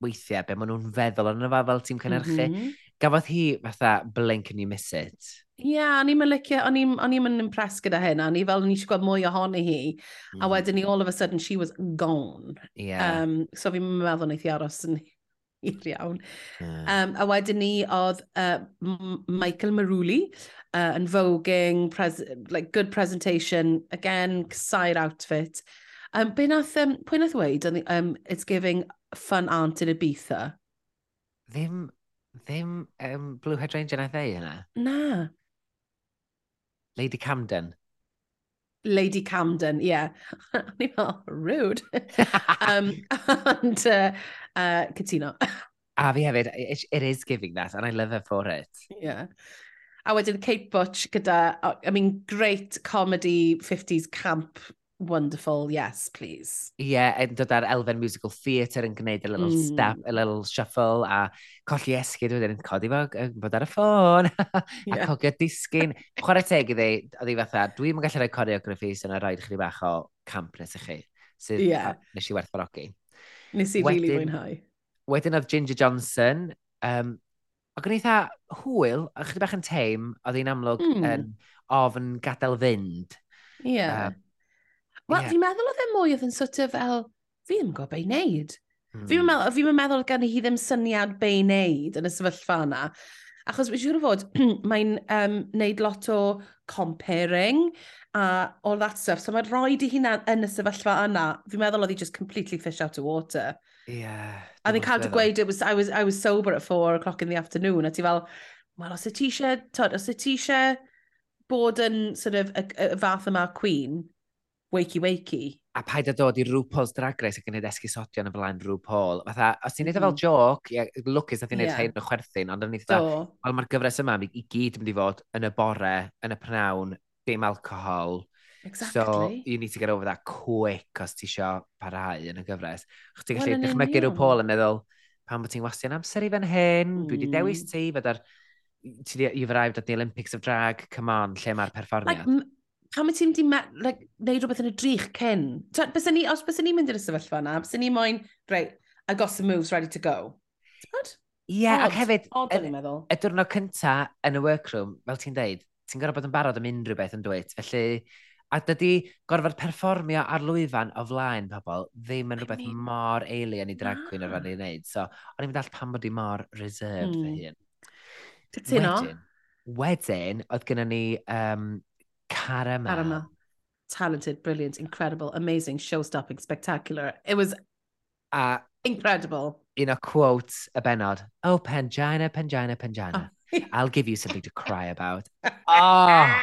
weithiau, be maen nhw'n feddwl ond yna fel tîm cynnyrchu. Mm -hmm. Gafodd hi fatha blink and you miss it Ie, yeah, o'n i'n licio, o'n i'n yn impressed gyda hyn, o'n i fel o'n i eisiau gweld mwy ohoni hi, mm. a hmm. wedyn ni all of a sudden she was gone. Yeah. Um, so fi'n meddwl wneud i aros yn hir iawn. Yeah. Um, a wedyn ni oedd uh, Michael Maruli uh, yn voguing, pres like good presentation, again, side outfit. Um, be nath, um, pwy nath weid, um, it's giving fun aunt in Ibiza. Ddim, ddim um, Blue Hydrangea nath ei yna. Na. Lady Camden. Lady Camden, ie. Yeah. Ni'n meddwl, rude. um, and, uh, uh, cytuno. a fi hefyd, it, it is giving that, and I love her for it. Yeah. A wedyn Kate Butch gyda, I mean, great comedy 50s camp wonderful, yes, please. Ie, yeah, yn dod ar elfen musical theatre yn gwneud a little mm. step, a little shuffle, a colli esgyd wedyn yn codi fo, bod ar y ffôn, a yeah. cogio disgyn. Chwarae teg iddi, oedd hi fatha, dwi'n gallu rhoi choreography sy'n rhaid chdi bach o campness i chi, sydd yeah. nes i werthfarogi. Nes i rili really mwynhau. Wedyn oedd Ginger Johnson, um, ac yn eitha hwyl, a chdi bach yn teim, oedd hi'n amlwg mm. yn ofn gadael fynd. Ie. Yeah. Um, Wel, yeah. fi'n meddwl oedd e mwy oedd yn sort of fel, fi ddim yn gwybod be i wneud. Mm. Fi'n meddwl, fi meddwl gan hi ddim syniad be i wneud yn y sefyllfa yna. Achos fi'n siŵr o fod, mae'n um, neud lot o comparing a all that stuff. So mae'n rhoi di hynna yn y sefyllfa yna. Fi'n meddwl oedd hi just completely fish out of water. Yeah. A ni'n cael dy gweud, it was, I, was, I was sober at four o'clock in the afternoon. A ti fel, wel, os y ti eisiau, os y ti eisiau bod yn sort of y, y fath yma queen, wakey-wakey. A paid a dod i RuPaul's Drag Race ac yn gwneud esgusodion yn flaen RuPaul. Fatha, os ti'n neud mm. fel joc, yeah, lwcus nath i'n neud yeah. hyn o chwerthin, ond yn eitha, wel mae'r gyfres yma i gyd yn mynd i fod yn y bore, yn y pnawn, dim alcohol. Exactly. So, you need to get over that quick os ti isio parhau yn y gyfres. Chwch ti'n gallu well, dychmygu rhyw Paul yn meddwl, pan bod ti'n wastio'n amser i fan hyn, mm. dwi wedi dewis ti, fydda'r you've arrived at the Olympics of Drag, come on, lle mae'r perfformiad? Like, pan mae ti'n di like, neud rhywbeth yn y drych cyn, bys ni, os bys ni'n mynd i'r sefyllfa yna, bys ni moyn, right, I got some moves ready to go. Ie, yeah, ac hefyd, Odd, y, y diwrnod cynta yn y workroom, fel ti'n deud, ti'n gorfod bod yn barod am unrhyw beth yn dweud, felly, a dydy gorfod perfformio ar lwyfan o flaen pobl ddim yn rhywbeth mean... mor alien i drag queen ah. ar fan i'n neud, so o'n i'n mynd all pan bod i mor reserved mm. fy hmm. hun. Cytuno. Wedyn, wedyn, oedd gennym ni um, Caramel. Caramel. Talented, brilliant, incredible, amazing, show-stopping, spectacular. It was uh, incredible. In a quote, a benod, oh, Pangina, Pangina, Pangina. Oh. I'll give you something to cry about. oh!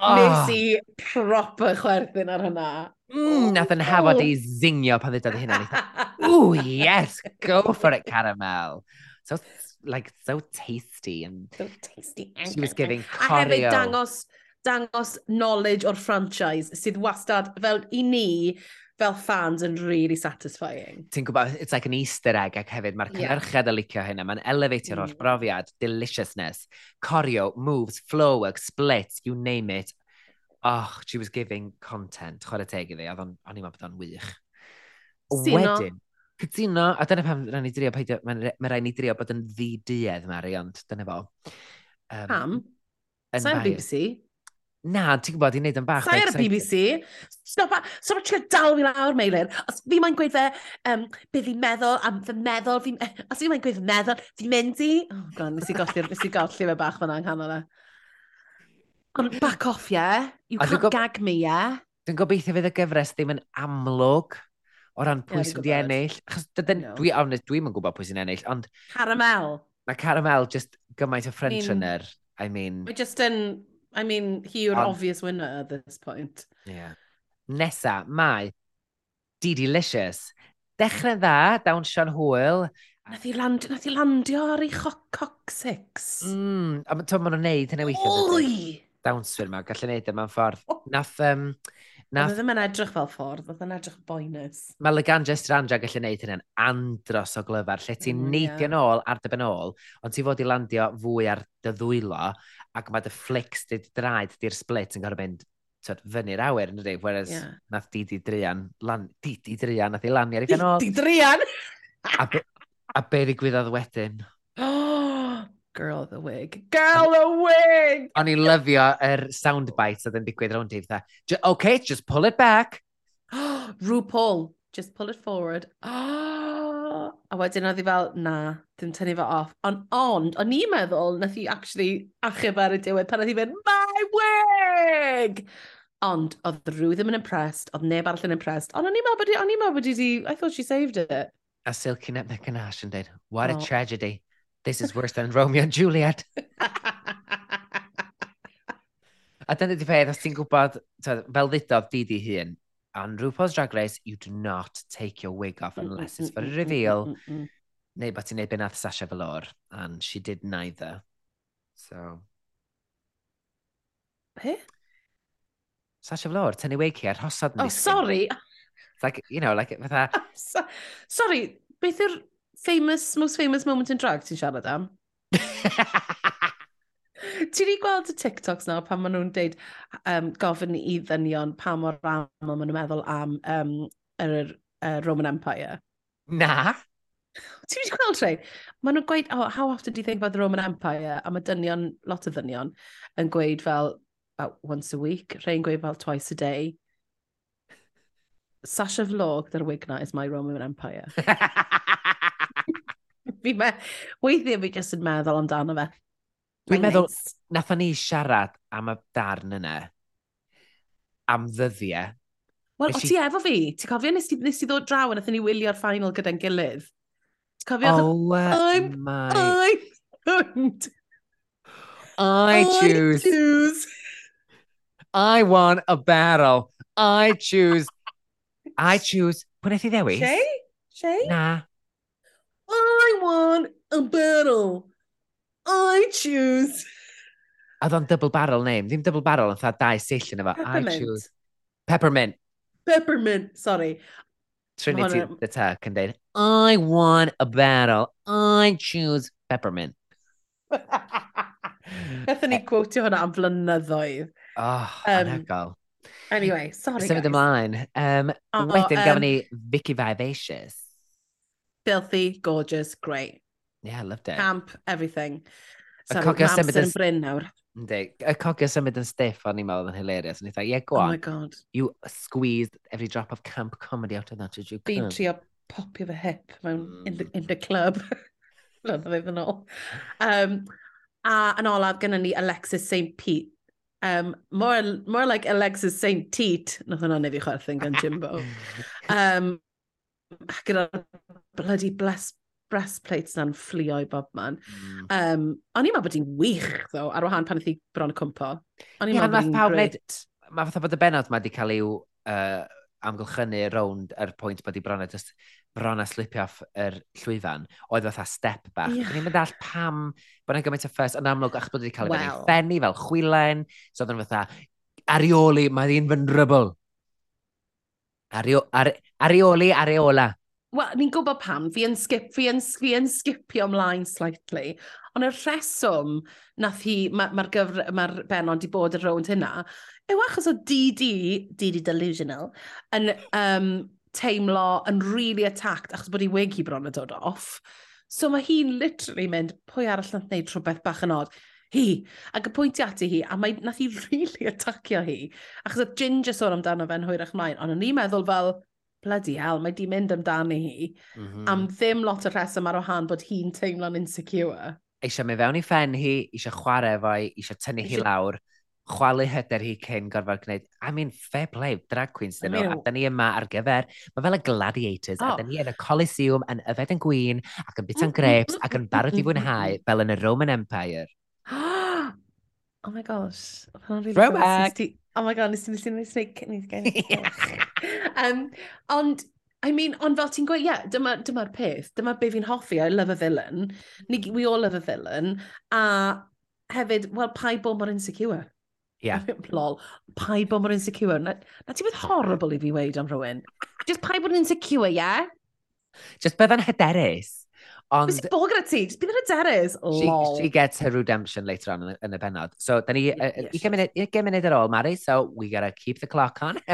oh. Nes i proper chwerthin ar hynna. Mm, nath yn oh. hafod i zingio pan ddedodd hynna. E, Ooh, yes, go for it, Caramel. So, like, so tasty. And so tasty. She was giving choreo. A hefyd dangos dangos knowledge o'r franchise sydd wastad, fel i ni, fel fans yn really satisfying. Ti'n gwybod, it's like an easter egg ac hefyd mae'r cynnyrchedd yeah. y licio hynna. Mae'n elevatio'r mm. holl brofiad, deliciousness, choreo, moves, flow, work, splits, you name it. Oh, she was giving content. Chwarae teg iddi, o'n i'n meddwl bod o'n wych. Sino. Wedyn, cytuno, a dyna pam rhaid ni drio, peidio, mae ma rhaid ni drio bod yn ddi duedd, Mari, ond dyna fo. Um, pam? Sa'n BBC? Na, ti'n gwybod, i'n neud yn bach. Sai ar y BBC. Stopa, stopa trio dal fi lawr, Meilir. Os fi mae'n gweud fe, um, be fi'n meddwl, a fy meddwl, fi, os fi mae'n gweud fy meddwl, fi'n mynd i... Oh, god, nes i golli, nes i golli fe bach fyna yng nghanol e. Ond back off, yeah? You a can't go... gag me, yeah? Dwi'n gobeithio fydd y gyfres ddim yn amlwg o ran pwy sy'n di ennill. Achos dydyn, no. dwi, honest, dwi'm yn gwybod pwy sy'n ennill, ond... Caramel. Mae Caramel just gymaint o French I mean, I mean... Mae just yn I mean, he yw'r Ond... obvious winner at this point. Yeah. Nesa, mae D-Delicious. Dechrau dda, dawn Sean Hwyl. Nath i, land, nath i landio ar ei coc six. Mm, a ti'n maen nhw'n neud hynny weithio. Oi! Dawnswyr yma, gallu neud e yma'n ffordd. Nath, um, nath... Oedd ddim yn edrych fel ffordd, oedd yn edrych boenus. Mae Laganja Stranja gallu neud hynny'n andros o glyfar, lle ti'n mm, neidio'n yeah. ôl ar dy ben ôl, ond ti fod i landio fwy ar dy ddwylo, ac mae dy flicks dy draed di'r split yn gorfod mynd tyd, fyny'r awyr yn ydy, whereas yeah. nath Didi Drian, lan, Didi Drian, nath i lanio ar ei ganol. Di Drian! a, be, a be ddigwyddodd wedyn? Oh, girl the wig. Girl the wig! O'n i'n lyfio yr er soundbite oedd yn digwydd rownd i, fatha, okay, just pull it back. RuPaul, just pull it forward. Oh! A wedyn oedd hi fel, na, dim tynnu fo off. Ond, ond, o'n i'n meddwl, nath hi actually achub ar y diwedd pan oedd hi fynd, my wig! Ond, oedd rhyw ddim yn impressed, oedd neb arall yn impressed. Ond o'n i'n meddwl bod hi, o'n i'n meddwl bod hi, I thought she saved it. A Silky net Nick and Ash yn dweud, what a oh. tragedy. This is worse than Romeo and Juliet. a dyna di peth, os ti'n gwybod, fel ddudodd di di hun, Andrew, RuPaul's Drag Race, you do not take your wig off mm, mm, unless it's mm, for a reveal. Neu bod ti'n neud beth nath Sasha Velour, and she did neither. So... Be? Sasha Velour, tynnu wig hi ar hosod Oh, sorry! It's like, you know, like, fatha... So, sorry, beth yw'r famous, most famous moment in drag ti'n siarad am? Ti wedi gweld y TikToks nawr pan maen nhw'n deud um, gofyn i ddynion pa mor aml maen nhw'n meddwl am um, yr, uh, Roman Empire? Na. Ti wedi gweld rhaid? Maen nhw'n gweud, oh, how often do you think about the Roman Empire? A mae dynion, lot o ddynion, yn gweud fel about once a week, rhaid gweud fel twice a day. Sasha Vlog, their wig night is my Roman Empire. fi me, weithiau fi jyst yn meddwl amdano fe. Dwi'n meddwl, nice. natha ni siarad am y darn yna, am ddyddiau. Wel, o ti efo fi? Ti'n cofio nes, nes i ddod draw yn nath ni wylio'r final gyda'n gilydd? Ti'n cofio? Oh, I'm, my... I don't. I, I choose. choose. I want a battle. I choose. I choose. Pwy wnaeth i ddewis? Shay? Shay? Na. I want a battle. I choose. Oedd o'n double barrel name. Ddim double barrel, ond dda dau sill yn efo. I Peppermint. choose. Peppermint. Peppermint, sorry. Trinity hwnna- the Tuck yn dweud, I want a battle. I choose peppermint. Gathen ni quotio hwnna am flynyddoedd. Oh, Yym, anhygoel. Anyway, sorry Symud guys. ymlaen. Um, O, wedyn yym, gafon ni Vicky Vivacious. Filthy, gorgeous, great. Yeah, loved it. Camp, everything. So, mae amser yn bryn nawr. Ynddi. Y cogio symud yn stiff o'n i'n meddwl yn hilarious. And he's like, yeah, go oh on. Oh my god. You squeezed every drop of camp comedy out of that, as you? could. trio popio fy hip mewn in, the, in the mm. club. Roedd o fydd yn ôl. Um, a yn olaf, gyda ni Alexis St. Pete. Um, more, more like Alexis St. Teat. Nath o'n anodd i chwerthin gan Jimbo. um, gyda bloody bless breastplates na'n fflio i bob man. Mm. Um, o'n i'n meddwl bod hi'n wych, ddo, ar wahan pan ydi bron y cwmpo. O'n i'n meddwl bod hi'n great. Mae fatha bod y benod mae wedi cael i'w uh, amgylchynu rownd yr er pwynt bod i bron just bron a slipio off yr llwyfan, oedd fatha step bach. Yeah. Ni'n mynd all pam bod yna gymaint o ffys yn amlwg achos bod wedi cael ei well. ffenni fel chwilen, so oedd yn fatha, arioli, mae ddi'n vulnerable. Ario, ar, arioli, areola. Wel, ni'n gwybod pam, fi yn, skip, fi yn, fi yn skipio ymlaen slightly, ond y rheswm nath hi, mae'r ma, ma gyfr, mae'r benod wedi bod ar rownd hynna, yw achos o DD, DD Delusional, yn um, teimlo yn really attacked achos bod ei wig hi bron yn dod off. So mae hi'n literally mynd, pwy arall nath wneud rhywbeth bach yn od? Hi. Ac y pwynt ati hi, a mae, nath hi really atacio hi. Achos y Ginger sôn amdano fe'n hwyrach mlaen, ond o'n i'n meddwl fel, bloody hell, mae di mynd amdani hi, mm -hmm. am ddim lot o rheswm ar wahan bod hi'n teimlo'n insecure. Eisiau mynd fewn i ffen hi, eisiau chwarae fo, eisiau tynnu Eisha... hi lawr, chwalu hyder hi cyn gorfod gwneud, I mean, fair play, drag queens dyn nhw, I mean, a da ni yma ar gyfer, mae fel y gladiators, oh. a da ni yn y Coliseum, yn yfed yn gwyn, ac yn bita'n grapes, ac yn barod i fwynhau, fel yn y Roman Empire. oh my gosh. Really Throwback! Oh my god, nes ti'n mynd i'n mynd i um, ond, I mean, ond fel ti'n gweud, ie, yeah, dyma'r dyma, peth, dyma be fi'n hoffi, I love a villain. Ni, we all love a villain. A hefyd, wel, pai bo mor insecure. Yeah. Lol, pai bo mor insecure. Na, na ti beth horrible i fi weid am rhywun. Just pai bod yn insecure, ie? Yeah? Just bydda'n hyderus. Ond... Bys i bod gyda ti? Just bydd yn hyderus. She, she gets her redemption later on yn y benod. So, da ni, uh, yes. 20 munud ar ôl, Mari, so we gotta keep the clock on.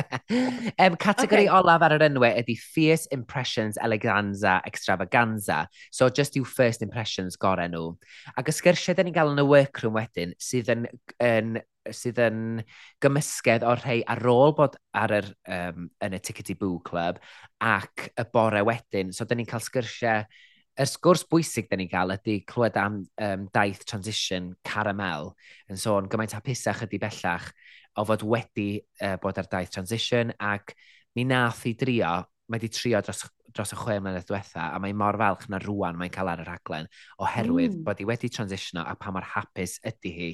um, categori okay. olaf ar yr enwau ydy Fierce Impressions Eleganza Extravaganza. So, just yw first impressions gorau nhw. Ac y sgyrsiau da ni'n gael yn y workroom wedyn, sydd yn, yn sydd yn gymysgedd o'r rhai ar ôl bod ar yr, um, yn y Tickety Boo Club ac y bore wedyn. So, da ni'n cael sgyrsiau yr sgwrs bwysig da ni'n cael ydy clywed am um, daith transition caramel yn sôn gymaint hapusach ydy bellach o fod wedi uh, bod ar daith transition ac mi nath i drio, mae wedi trio dros, dros y chwe mlynedd diwetha a mae mor falch na rwan mae'n cael ar y rhaglen oherwydd mm. bod hi wedi transitiono a pa mor hapus ydy hi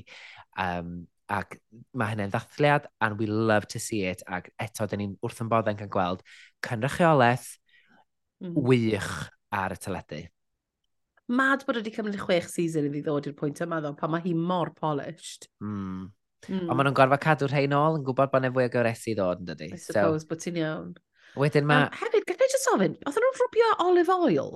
um, ac mae hynny'n ddathliad and we love to see it ac eto dyn ni'n wrth yn bodda'n cael gweld cynrychiolaeth mm. wych ar y teledu mad bod wedi cymryd chwech season i fi ddod i'r pwynt yma ddo, pan mae hi mor polished. Hmm. Mm. Mm. Ond maen nhw'n gorfod cadw rhain ôl yn gwybod bod neu fwy o gywresu ddod yn dydi. I suppose, so... bod ti'n iawn. Wedyn mae... Um, hefyd, gyda jyst ofyn, oedden nhw'n rhwbio olive oil?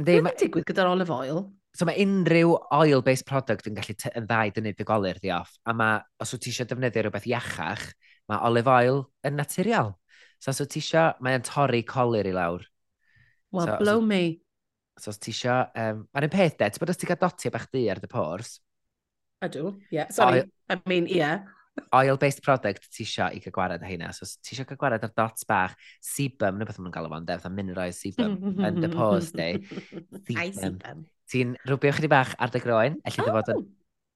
Ynddi, ma... digwydd gyda'r olive oil? So mae unrhyw oil-based product yn gallu yn dda i dynnu bigolir di off. A mae, os wyt ti eisiau defnyddio rhywbeth iachach, mae olive oil yn naturiol. So os wyt ti eisiau, mae'n torri colir i lawr. Well, so, blow me. So os ti isio... Um, Mae'n un peth de, ti'n bod os ti gael doti bach di ar dy pors? Ydw, ie. Yeah. Sorry, oil, I mean, ie. Yeah. Oil-based product ti isio i gael gwared â hynna. So os ti isio gael gwared ar dots bach, sebum, neu beth maen nhw'n galw fo'n def, a mineral sebum yn dy pors di. Ai sebum. Ti'n rwbio chyddi bach ar dy groen, allai oh. dy fod yn oh!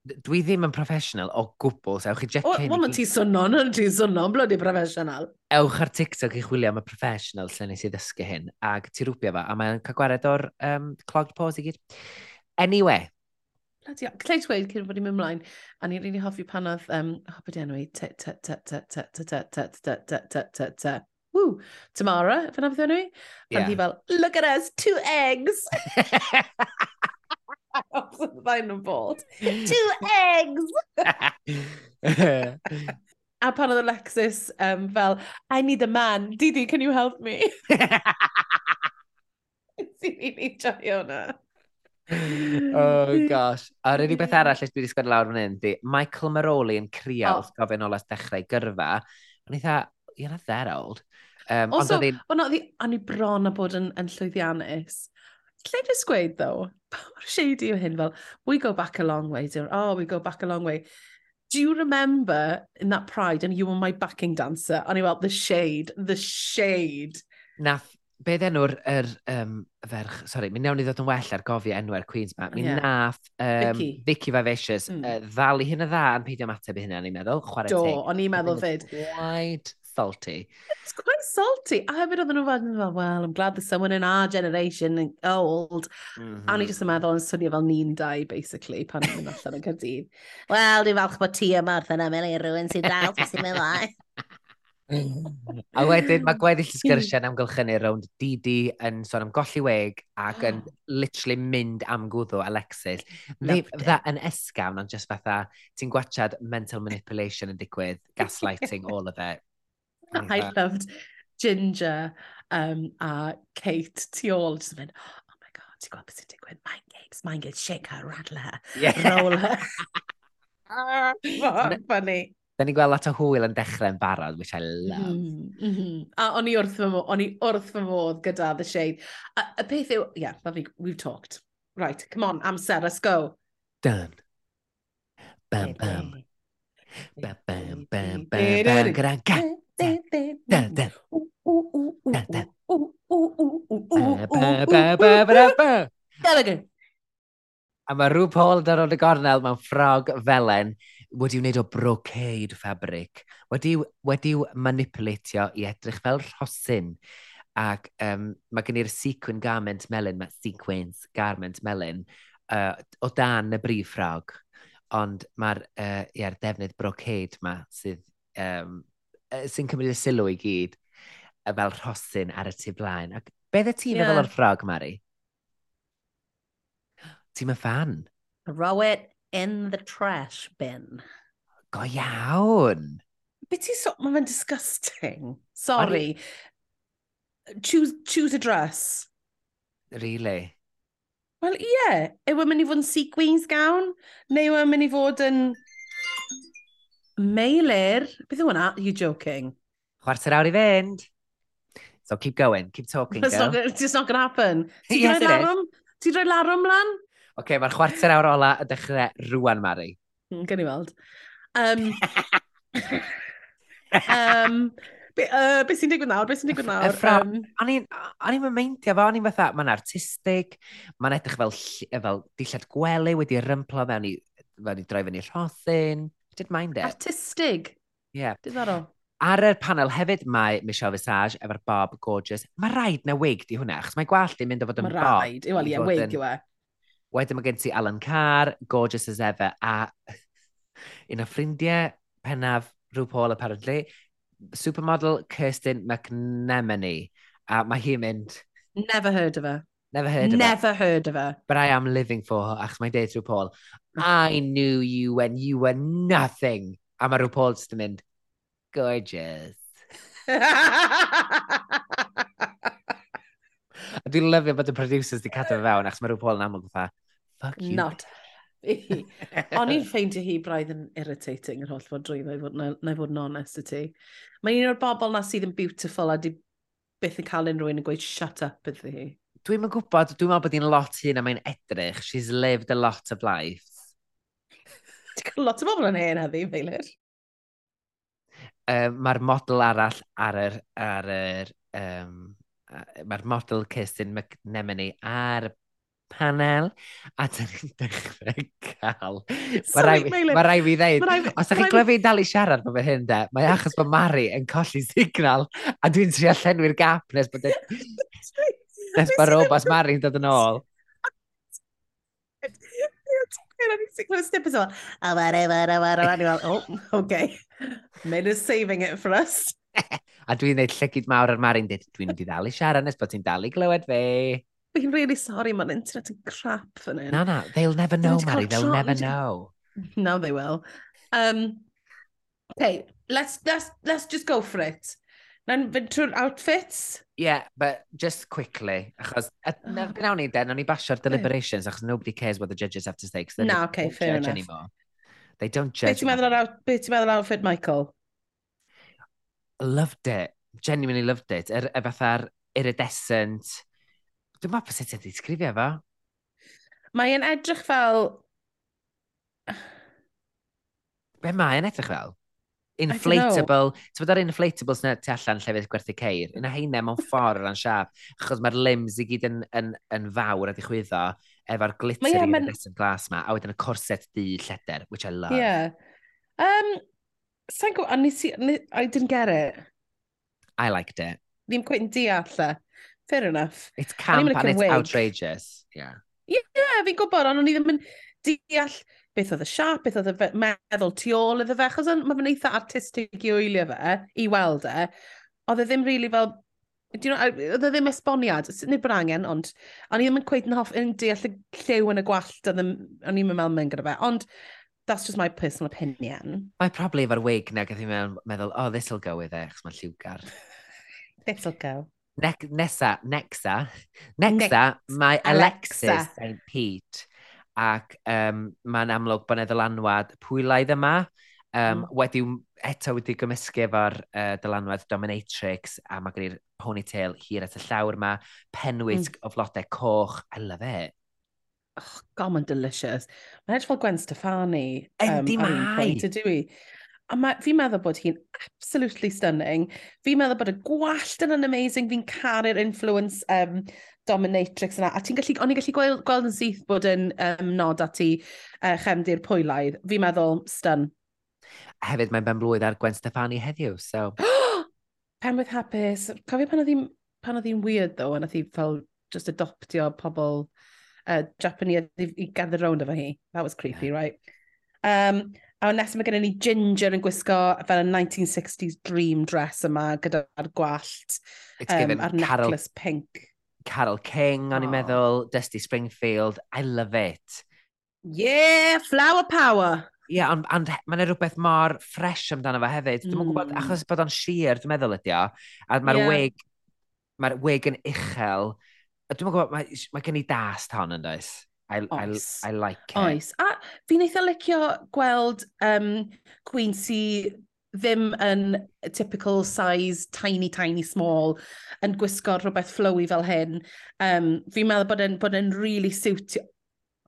dwi ddim yn professional o gwbl, so ewch i jecio hyn. Wel, ti'n swnon, ti'n swnon, bloody professional. Ewch ar TikTok i chwilio am y professional lle nes i ddysgu hyn, ac ti rwbio fa, a mae'n cael gwared o'r um, clogged pause i gyd. Anyway. Bloody, lle ti'n gweud cyn fod i'n mynd mlaen, a ni'n rili hoffi pan oedd, um, hoped enw i, t t t t t t t t t t t t t woo, Tamara, fan beth ddyn nhw. Yeah. A hi fel, look at us, two eggs os ydyn nhw'n bod. Two eggs! a pan oedd Alexis um, fel, I need a man, Didi, can you help me? Ti'n ni'n joio hwnna. oh gosh. A'r unig beth arall dwi wedi sgwyd lawr fan hyn, di Michael Maroli yn crial oh. gofyn o dechrau gyrfa. O'n i dda, you're not that old. Um, also, o'n i bron a bod yn, yn llwyddiannus lle just gweud ddo? Pa mor shady yw hyn fel, we go back a long way, dear. Oh, we go back a long way. Do you remember in that pride and you were my backing dancer? And i fel, the shade, the shade. Nath, beth enw'r er, um, ferch, sori, mi newn ni ddod yn well ar gofio enw'r Queen's Bat. Mi yeah. nath um, Vicky, Vicky Vivacious mm. uh, ddalu hyn y dda yn peidio mateb i hynna, ni'n meddwl, chwarae teg. Do, o'n i'n meddwl fyd. Wide salty. It's quite salty. I hefyd oedden nhw fel, well, I'm glad there's someone in our generation old. Mm -hmm. A ni mm-hmm. jyst yn meddwl yn swnio fel ni'n dau, basically, pan ni'n allan yn Cardydd. Wel, dwi'n falch bod ti yma wrth yna, Meli, rhywun sy'n dal, sy'n meddwl. a wedyn mae gweddill y sgyrsiau yn amgylchynu rownd Didi yn sôn am golli weg ac yn literally mynd am gwddw Alexis. Ddim dda e yn esgawn, ond just fatha, ti'n gwachad mental manipulation yn digwydd, gaslighting, all of it. I loved Ginger um, a Kate tu ôl, just yn mynd, oh my god, ti'n gweld beth sy'n digwydd? Mind games, mind games, shake her, rattle her, yeah. roll her. Mor funny. Da ni'n gweld lot o hwyl yn dechrau'n barod, which I love. Mm, mm -hmm. A o'n i wrth fy modd, o'n i wrth fy modd gyda The Shade. A, y peth yw, yeah, fi, we've talked. Right, come on, amser, let's go. Done. Bam, bam. Bam, bam, bam, bam, bam, gyda'n gat. A mae rhyw Paul yn dod y gornel mewn ffrog felen wedi'i wneud o brocade fabric. Wedi'i wedi manipulatio i edrych fel rhosyn. Ac um, mae gen i'r sequin garment melyn, mae sequins garment melyn, uh, o dan y brif ffrog. Ond mae'r uh, yeah, defnydd brocade ma sydd um, sy'n cymryd y sylw i gyd fel rhosyn ar y tu blaen. Ac beth y ti'n yeah. meddwl o'r ffrog, Mari? Ti'n y fan? Throw it in the trash bin. Go iawn! Be ti so... Mae fe'n disgusting. Sorry. Are... Choose, choose a dress. Really? Wel, ie. Yeah. Yw e'n mynd i fod yn sequins gawn? Neu yw e'n mynd i fod yn Meilir, er-, beth yw hwnna? You joking. Chwarter awr i fynd. So keep going, keep talking, girl. It's not, it's not going to happen. Ti'n yes, rhoi larwm? Ti'n rhoi larwm lan? Oce, okay, mae'r chwarter awr ola y dechrau rwan, Mari. Mm, gen i weld. Um, um, be, uh, be sy'n digwydd nawr? Beth sy'n digwydd nawr? Fra, um, o'n i'n meindio fo, o'n i'n fatha, mae'n artistig, mae'n edrych fel, fel dillad gwely wedi rymplo fewn i, fewn i droi fyny rhothyn. Did mind it. Artistig. did Yeah. Diddorol. Ar y panel hefyd mae Michelle Visage efo'r Bob Gorgeous. Mae rhaid na wig di hwnna, achos mae gwallt di'n mynd o fod yn Bob. Mae rhaid, wel ie, wig yw e. Wedyn mae gen ti Alan Carr, Gorgeous as ever, a un o ffrindiau pennaf rhyw Paul apparently, supermodel Kirsten McNemony. A mae hi'n mynd... Never heard of her. Never heard of Never her. heard of her. But I am living for her, achos mae'n deud rhyw Paul, I knew you when you were nothing. A mae rhyw Paul jyst yn mynd, gorgeous. a dwi'n lyfio bod y producers di cadw fe fewn, achos mae rhyw Paul yn amlwg fatha, fuck you. Not. O'n i'n ffeindio hi braidd yn irritating yr holl fod drwy, na i fod, na, na i fod yn honest y ti. Mae un o'r bobl na sydd yn beautiful a di byth yn cael unrhyw un yn gweud shut up ydy hi dwi'n yn gwybod, dwi'n meddwl bod hi'n lot hyn a mae'n edrych. She's lived a lot of life. Ti'n cael lot o bobl yn hen heddi, Feilir. Um, Mae'r model arall ar yr... Ar yr um, Mae'r model Kirsten McNemony ar panel a dyn ni'n dechrau cael. Mae rai fi ddeud, os ydych chi'n glyfu dal i siarad bod fe hyn de, mae achos bod Mari yn colli signal a dwi'n trio llenwi'r gap nes bod... e... Nes mae Robas Mari'n dod yn ôl. O'n a oh, whatever, oh, oh okay. Made is saving it for us. a dwi'n neud llygyd mawr ar Mari'n dweud, dwi'n mynd i ddalu siarad nes bod ti'n dalu glywed fe. Fi'n really sorry, mae'n internet yn crap fan hyn. Na, na, they'll never know, Mari, they'll never know. No, they will. Um, okay, let's, let's, let's just go for it. Na'n fynd trwy'r outfits? Yeah, but just quickly, achos oh. na byd awn ni den, o'n i basio'r deliberations, achos nobody cares what the judges have to say, because they no, okay, fair judge enough. anymore. They don't judge. Beth ti'n meddwl out, beth ti'n meddwl outfit, Michael? Loved it. Genuinely loved it. Y er, er, fatha'r iridescent. Dwi'n meddwl beth ti'n disgrifio fo. Mae'n edrych fel... Be mae'n edrych fel? inflatable, ti'n bod ar inflatables na tu allan llefydd gwerthu ceir, yna heine mewn hmm. ffordd yn siap, achos mae'r limbs i gyd yn, yn, yn fawr a dichwyddo efo'r glitter yeah, yn y glas ma, a wedyn y corset di lleder, which I love. Yeah. Um, Sa'n gwybod, a nes i, I didn't get it. I liked it. Ddim quite yn deall e. Fair enough. It's camp and, and it's outrageous. Yeah. Yeah, fi'n gwybod, ond o'n i ddim yn deall beth oedd y siap, beth oedd y meddwl tu ôl iddo fe, achos mae fe'n eitha artistig i wylio fe, i weld e, oedd e ddim really fel, you know, oedd e ddim esboniad, nid bod angen, ond o'n i ddim yn cweith yn hoff, yn deall y lliw yn y gwallt, o'n i'n meddwl mewn gyda fe, ond that's just my personal opinion. Mae probably efo'r wig na gath i mewn meddwl, oh, this'll go with it, achos mae'n lliwgar. this'll go. Ne nesa, nexa, nexa, nexa, mae Alexis St. Pete ac um, mae'n amlwg bod yna ddylanwad pwylaidd yma, um, mm. wedi eto wedi gymysgu efo'r uh, dylanwad Dominatrix a mae gen i'r ponytail hir at y llawr yma, penwisg mm. o flodau coch, I love it. Oh, God, mae'n delicious. Mae'n edrych fel Gwen Stefani. Endi um, mai! Dwi. A ma, fi'n meddwl bod hi'n absolutely stunning. Fi'n meddwl bod y gwallt yn amazing. Fi'n caru'r influence um, dominatrix yna, a ti'n gallu, o'n i'n gallu gweld, gweld yn syth bod yn um, nod at i uh, chemdi'r pwylaidd. Fi'n meddwl, stun. Hefyd, mae'n ben blwydd ar Gwen Stefani heddiw, so... Penwyth hapus. Cofio pan oedd hi'n pan oedd hi'n weird ddo, a nath hi fel just adoptio pobl uh, Japanese i gather round efo hi. That was creepy, yeah. right? Um, a nes mae gennym ni Ginger yn gwisgo fel y 1960s dream dress yma gyda'r gwallt um, a'r necklace pink. Carol King, o'n i'n meddwl, Dusty Springfield, I love it. Yeah, flower power. Ie, yeah, ond, ond mae'n rhywbeth mor ffres amdano fe hefyd. Mm. Dwi'n gwybod, achos bod o'n sheer, dwi'n meddwl ydi o, a mae'r yeah. wig, mae'r wig yn uchel. Dwi'n gwybod, mae, mae gen i dast hon yn does. I, Oes. I, I like it. Oes. A fi'n eitha licio gweld um, Queen si ddim yn typical size, tiny, tiny, small, yn gwisgo rhywbeth flowy fel hyn. Um, fi'n meddwl bod e'n bod e'n really suit...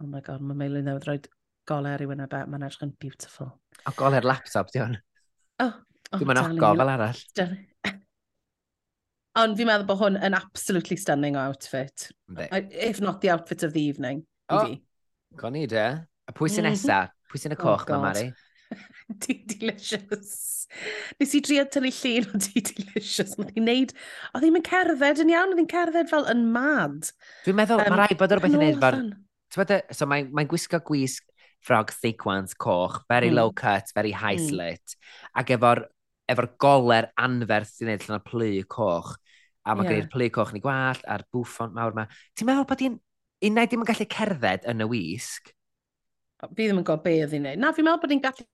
Oh my god, mae Meilyn newydd roed golau ar i wyna be, mae'n edrych yn beautiful. O, goler laptop, di hwn. Oh, oh, Dwi'n mynd ogo fel arall. Ond fi'n meddwl bod hwn yn absolutely stunning o outfit. Ynddi. If not the outfit of the evening. O, oh, goni de. A pwy sy'n mm-hmm. nesa? Pwy sy'n y oh coch, oh, mae Mari? Tea Delicious. Nes i drio tynnu llun o Tea Delicious. Oedd hi'n neud... Oedd hi'n cerdded yn iawn, oedd hi'n cerdded fel yn mad. Dwi'n meddwl, um, mae rai bod o'r beth yn neud fel... So mae'n mae gwisgo gwisg ffrog sequence coch, very mm. low cut, very high mm. slit, ac efo'r efo goler anferth sy'n neud allan o plu coch, a mae'n yeah. gen i'r plu coch yn ei gwallt, a'r bwffon mawr yma. Ti'n meddwl bod hi'n... Unai ddim yn gallu cerdded yn y wisg? Fi ddim yn gwybod be oedd hi'n neud. Na, fi'n meddwl bod hi'n gallu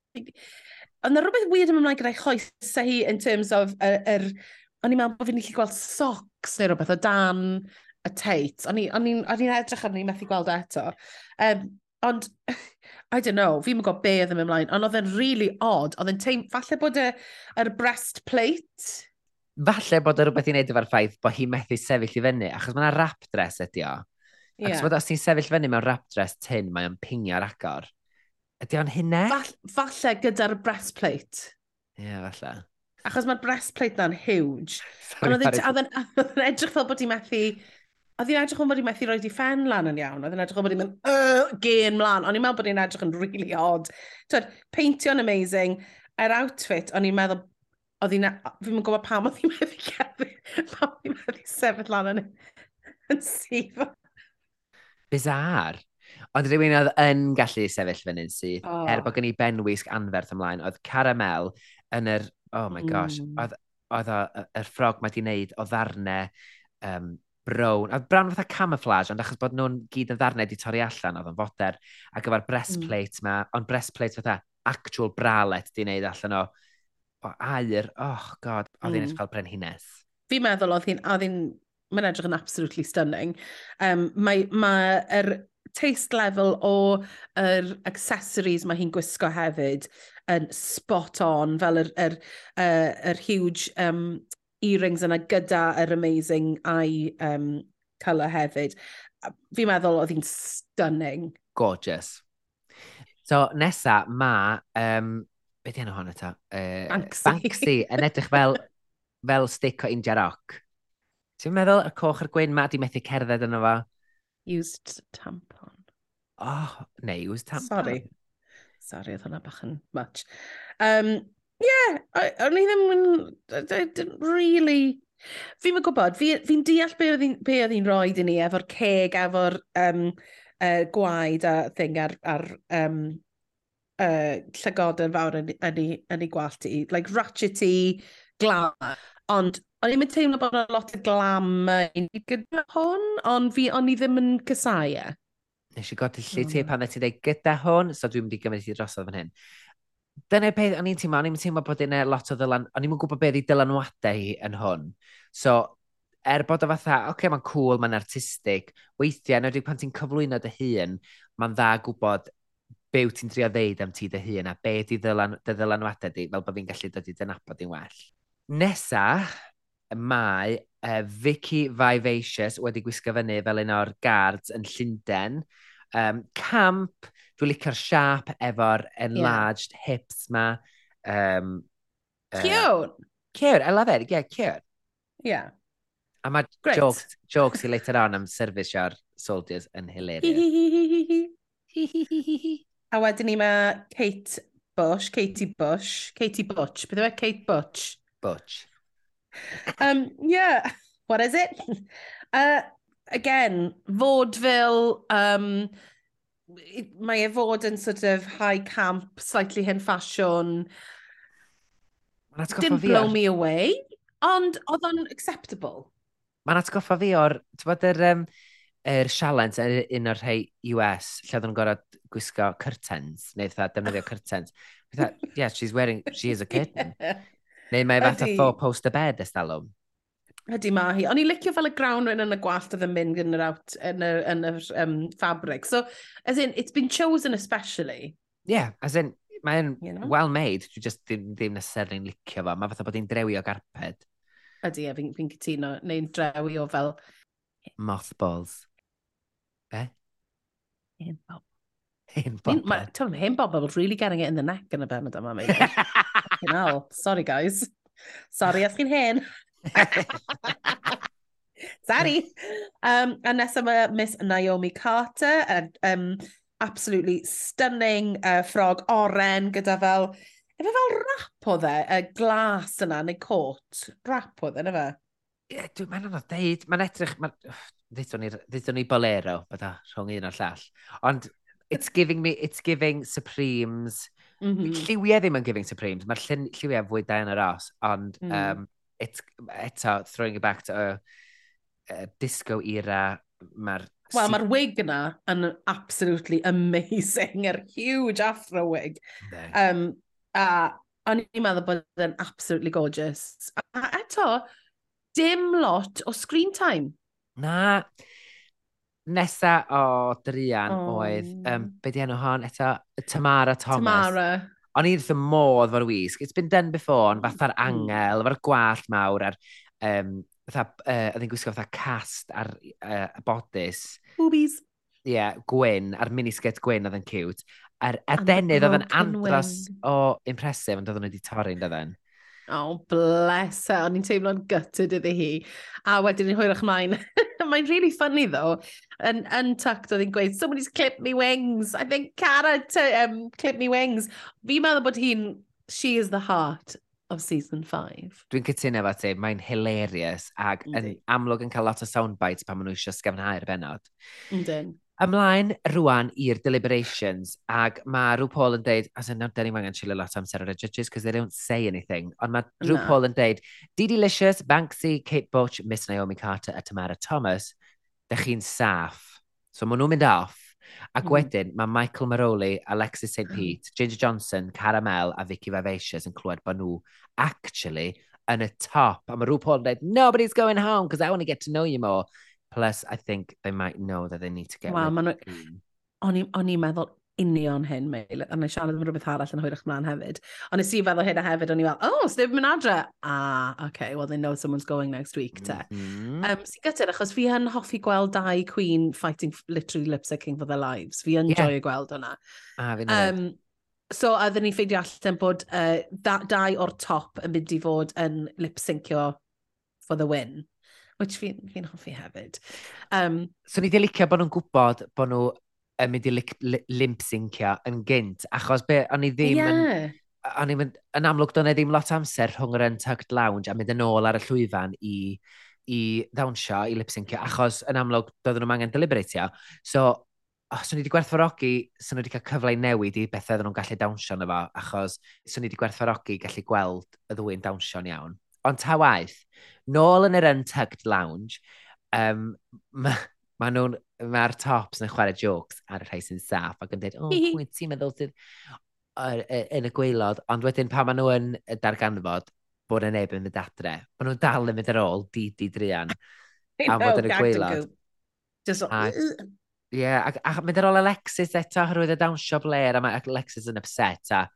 Ond na rhywbeth weird yn ymlaen gyda'i choesau hi in terms of... Er, er, o'n i'n meddwl bod fi'n gallu gweld socks neu rhywbeth o dan y teit. O'n i'n edrych arni, methu gweld eto. Um, ond, I don't know, fi'n mynd gwybod be oedd yn ymlaen, ond oedd e'n really odd. Oedd e'n teim, falle bod y, yr breastplate... Falle bod e rhywbeth i wneud efo'r ffaith bod hi'n methu sefyll i fyny, achos mae rap dress ydi o. Yeah. Ac yeah. os ti'n sefyll fyny mewn rap dress tin, mae o'n pingio'r agor. Ydy o'n hynne? Fall, falle gyda'r breastplate. Ie, yeah, falle. Achos mae'r breastplate na'n huge. Sorry, a oedd yn edrych fel bod hi'n methu... Oedd hi'n edrych fel bod i methu roi di ffen lan yn iawn. Oedd hi'n edrych fel bod hi'n mynd uh, gen mlan. Ond i'n meddwl bod hi'n edrych yn really odd. Twyd, peintio'n amazing. Yr outfit, o'n i'n meddwl... Oedd hi'n... E, fi'n yn gwybod pam oedd hi'n methu cerddi. Pam oedd hi'n methu sefyll lan yn, yn sif. Bizar. Ond rhywun oedd yn gallu sefyll fan hyn sydd, oh. er bod gen i benwisg anferth ymlaen, oedd caramel yn yr, oh my gosh, mm. oedd, oedd o, yr ffrog mae di wneud o ddarnau um, brown, Oedd brown fatha camouflage, ond achos bod nhw'n gyd yn ddarnau di torri allan, oedd yn foder, ac efo'r breastplate mm. ma, ond breastplate fatha actual bralet di wneud allan o, o air, oh god, oedd hi'n mm. edrych fel brenhines. Fi'n meddwl oedd hi'n, oedd hi'n, mae'n edrych yn absolutely stunning. Um, mae, mae er taste level o'r accessories mae hi'n gwisgo hefyd yn spot on, fel yr, yr, yr, yr huge um, earrings yna gyda yr amazing eye um, colour hefyd. Fi'n meddwl oedd hi'n stunning. Gorgeous. So nesa, mae, um, beth yna hon eto? Uh, Banksy. Banksy yn edrych fel, fel stick o India Rock. Ti'n meddwl y coch a'r gwyn ma di methu cerdded yno fo? used tampon. Oh, neu used tampon. Sorry. Sorry, oedd hwnna bach yn much. Um, yeah, o'n i ddim yn... I didn't really... Fi'n mynd gwybod, fi'n fi deall be oedd hi'n roed i ni efo'r ceg, efo'r um, uh, gwaed a thing ar, ar um, uh, llygodau fawr yn, yn, yn, yn ei gwallt i. Like, ratchety, glaw. Ond O'n i'n teimlo bod yna lot o glam yn gyda hwn, ond fi o'n i ddim yn cysau e. Nes i godi lle ti hmm. pan ti'n dweud gyda hwn, so dwi'n mynd i gymryd i drosodd fan hyn. Dyna'r peth o'n i'n teimlo, o'n i'n teimlo bod yna lot o ddylan, o'n i'n gwybod beth i dylanwadau hi yn hwn. So, er bod o fatha, oce, okay, mae'n cool, mae'n artistig, weithiau, yn oeddig pan ti'n cyflwyno dy hun, mae'n dda gwybod be wyt ti'n trio ddeud am ti dy hun a be di dy ddylanwadau di, fel bod fi'n gallu dod i dynabod i'n well. Nesa, mae uh, Vicky Vivacious wedi gwisgo fyny fel un o'r guards yn Llundain. Um, camp, dwi'n licio'r siap efo'r enlarged yeah. hips ma. Um, uh, cute! Cute, I love it, yeah, cute. Yeah. A mae jokes, jokes i later on am servisio'r soldiers yn hilarious. A wedyn ni mae Kate Bush, Katie Bush, Katie Butch, beth yw e? Kate Butch? Butch um, yeah, what is it? Uh, again, vaudeville, um, it, mae e fod yn sort of high camp, slightly hen ffasiwn. Didn't blow me away, ond oedd o'n acceptable. Mae'n atgoffa fi o'r, ti'n bod yr, um, yr sialent yn un o'r rhai US, lle oedd nhw'n gorau gwisgo curtains, neu dda defnyddio curtains. Ie, yeah, she's wearing, she is a kitten. Neu mae fatha four post bed estalwm. Ydy ma hi. O'n i licio fel y ground run yn y gwallt oedd yn mynd yn yr, out, yn yr, yn yr um, fabric. So, as in, it's been chosen especially. Yeah, as in, mae'n you know? well made. Dwi just ddim, ddim necessarily licio fo. Mae fatha bod hi'n drewi o garped. Ydy, e, fi'n fi cytuno. Neu'n drewi o fel... Mothballs. Be? Hen bob. Hen bob. Hen bob. Hen was really getting it in the neck yn y bennod yma, maybe. Fucking hell. Sorry, guys. Sorry os chi'n hen. Sorry. Um, a nesaf mae Miss Naomi Carter, uh, um, absolutely stunning uh, ffrog oren gyda fel, efo fel rap o dde, y glas yna neu cot. Rap o dde, na fe? Ie, yeah, mae'n anodd deud, mae'n edrych, mae'n... Oh, Ddeithon ni bolero, bydda, rhwng un o'r llall. Ond it's giving me, it's giving Supremes, Mm -hmm. Lliwiau ddim yn Giving Supremes, mae'r lliwiau fwy da yn yr os, ond mm. um, it, eto, throwing it back to a, a disco era, mae'r... Wel, mae'r wig yna yn absolutely amazing, yr huge afro wig. Um, a o'n i'n meddwl bod yn absolutely gorgeous. A eto, dim lot o screen time. Na nesa o Drian oh. oedd, um, be di enw hon, eto, Tamara Thomas. Tamara. O'n i'n ddim modd fo'r wisg. It's been done before, ond mm. fatha'r angel, efo'r gwallt mawr, ar, um, fatha, uh, oedd hi'n gwisgo fatha cast ar uh, bodys. Boobies. Ie, yeah, gwyn, a'r minisget gwyn oedd yn cute. A'r adenydd oedd yn andros o impresif, ond oedd nhw wedi torri'n dydden. Oh, bless her. O'n i'n teimlo'n gutted iddi hi. A wedyn ni'n hwyrach mlaen. mae'n really funny though. Yn, yn tucked oedd hi'n gweud, somebody's clipped me wings. I think Cara um, clipped me wings. Fi meddwl bod hi'n, she is the heart of season 5. Dwi'n cytuno efo ti, mae'n hilarious ac yn amlwg yn cael lot o soundbites pan maen nhw eisiau sgefnhau'r benod. Yndyn. Ymlaen rwan i'r deliberations, ac mae rhyw Paul yn deud, as in, nawr, dyn ni'n angen chile lot amser ar y judges, because they don't say anything. Ond mae rhyw no. Paul yn deud, Didi Licious, Banksy, Kate Butch, Miss Naomi Carter a Tamara Thomas, da chi'n saff. So maen nhw'n mynd off. Ac mm. wedyn, mae Michael Maroli, Alexis St. Hmm. Pete, Ginger Johnson, Caramel a Vicky Vivacious yn clywed bod nhw actually yn y top. A mae rhyw Paul yn dweud, nobody's going home, because I want to get to know you more. Plus, I think they might know that they need to get... Wel, of nhw... O'n i'n meddwl union hyn, Meil, a na siarad am rhywbeth arall yn hwyrach mlaen hefyd. Ond nes i feddwl hyn a hefyd, o'n i fel, oh, sneb yn adre. Ah, okay, well, they know someone's going next week, te. Mm -hmm. um, Si'n gyda'r, achos fi yn hoffi gweld dau queen fighting literally lip-syncing for their lives. Fi yn yeah. joio gweld hwnna. Ah, fi'n um, So, a ddyn ni ffeindio allan bod uh, da, dau o'r top yn mynd i fod yn lip-syncio for the win which fi'n fi hoffi hefyd. Um, so ni di licio bod nhw'n gwybod bod nhw yn mynd i limp-syncio yn gynt, achos be, o'n i ddim yeah. yn... O'n i'n mynd, yn amlwg do'n i ddim lot amser rhwng yr Untucked Lounge a mynd yn ôl ar y llwyfan i, i ddawnsio, i lipsyncio, achos yn amlwg doedden nhw'n angen deliberatio. So, os o'n i wedi gwerthfarogi, sy'n wedi cael cyfle i newid i bethau oedden nhw'n gallu dawnsio na fo, achos sy'n wedi gwerthfarogi gallu gweld y ddwy'n dawnsio'n iawn. Ond ta waith, nôl yn yr Untucked Lounge, um, mae ma nhw'n, mae'r tops yn chwarae jokes ar y rhai sy'n saff ac yn dweud, o, oh, pwynt ti'n meddwl sydd yn y gweilod, ond wedyn pa maen nhw yn darganfod bod yn neb yn mynd adre, maen nhw'n dal yn mynd ar ôl di di drian am fod yn y gweilod. Just, Ie, yeah, ac, ac mynd ar ôl Alexis eto, hyrwyd y dawnsio Blair, a mae Alexis yn upset, a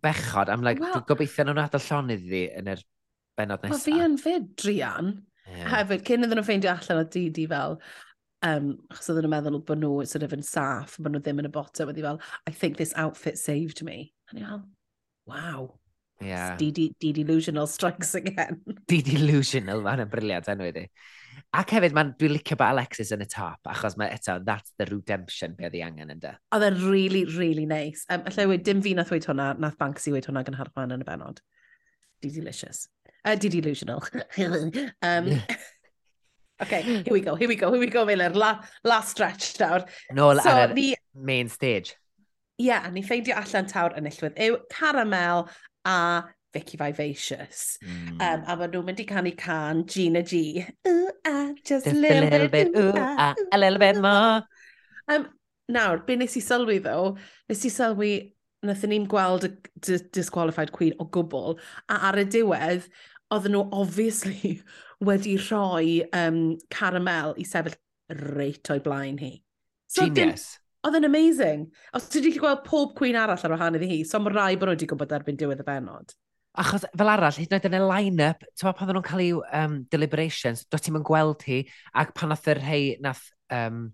bechod, am like, well, gobeithio nhw'n adal llonydd fi yn yr benod nesaf. Fi yn fyd, Drian. Yeah. Hefyd, cyn iddyn nhw ffeindio allan o Didi fel, um, achos oedden nhw'n meddwl bod nhw sort of yn saff, bod nhw ddim yn y bottom, wedi fel, I think this outfit saved me. A ni fel, wow. Yeah. D-delusional strikes again. D-delusional, mae'n yn briliant enw iddi. Ac hefyd, man, dwi'n licio bod Alexis yn y top, achos mae eto, that's the redemption be oedd angen yn dy. Oedd e'n really, really nice. Um, allai wedi, dim fi nath weid hwnna, nath Banksy weid hwnna gan Harfan yn y benod. D-delicious. Uh, delusional. um, okay, here we go, here we go, here we go, Miller. La, last stretch nawr. Nôl so, ar ni... main stage. Ie, yeah, ni ffeindio allan tawr enillwydd yw Caramel a Vicky Vivacious. Mm. Um, a maen nhw'n mynd i canu can Gina G. Ooh, ah, just, just a little, a little bit, bit ooh, ah, a little bit more. Um, nawr, be nes i sylwi ddo, nes i sylwi nathyn ni'n gweld y d- disqualified queen o gwbl, a ar y diwedd, oedden nhw obviously wedi rhoi um, caramel i sefyll reit o'i blaen hi. So Genius. Oedd yn amazing. Os ti wedi gweld pob queen arall ar wahân iddi hi, so mae rai bod nhw wedi gwybod erbyn diwedd y benod. Achos fel arall, hyd yn oed yn y line-up, ti'n pan nhw'n cael eu um, deliberations, does ti'n mynd gweld hi, ac pan nath yr hei nath um,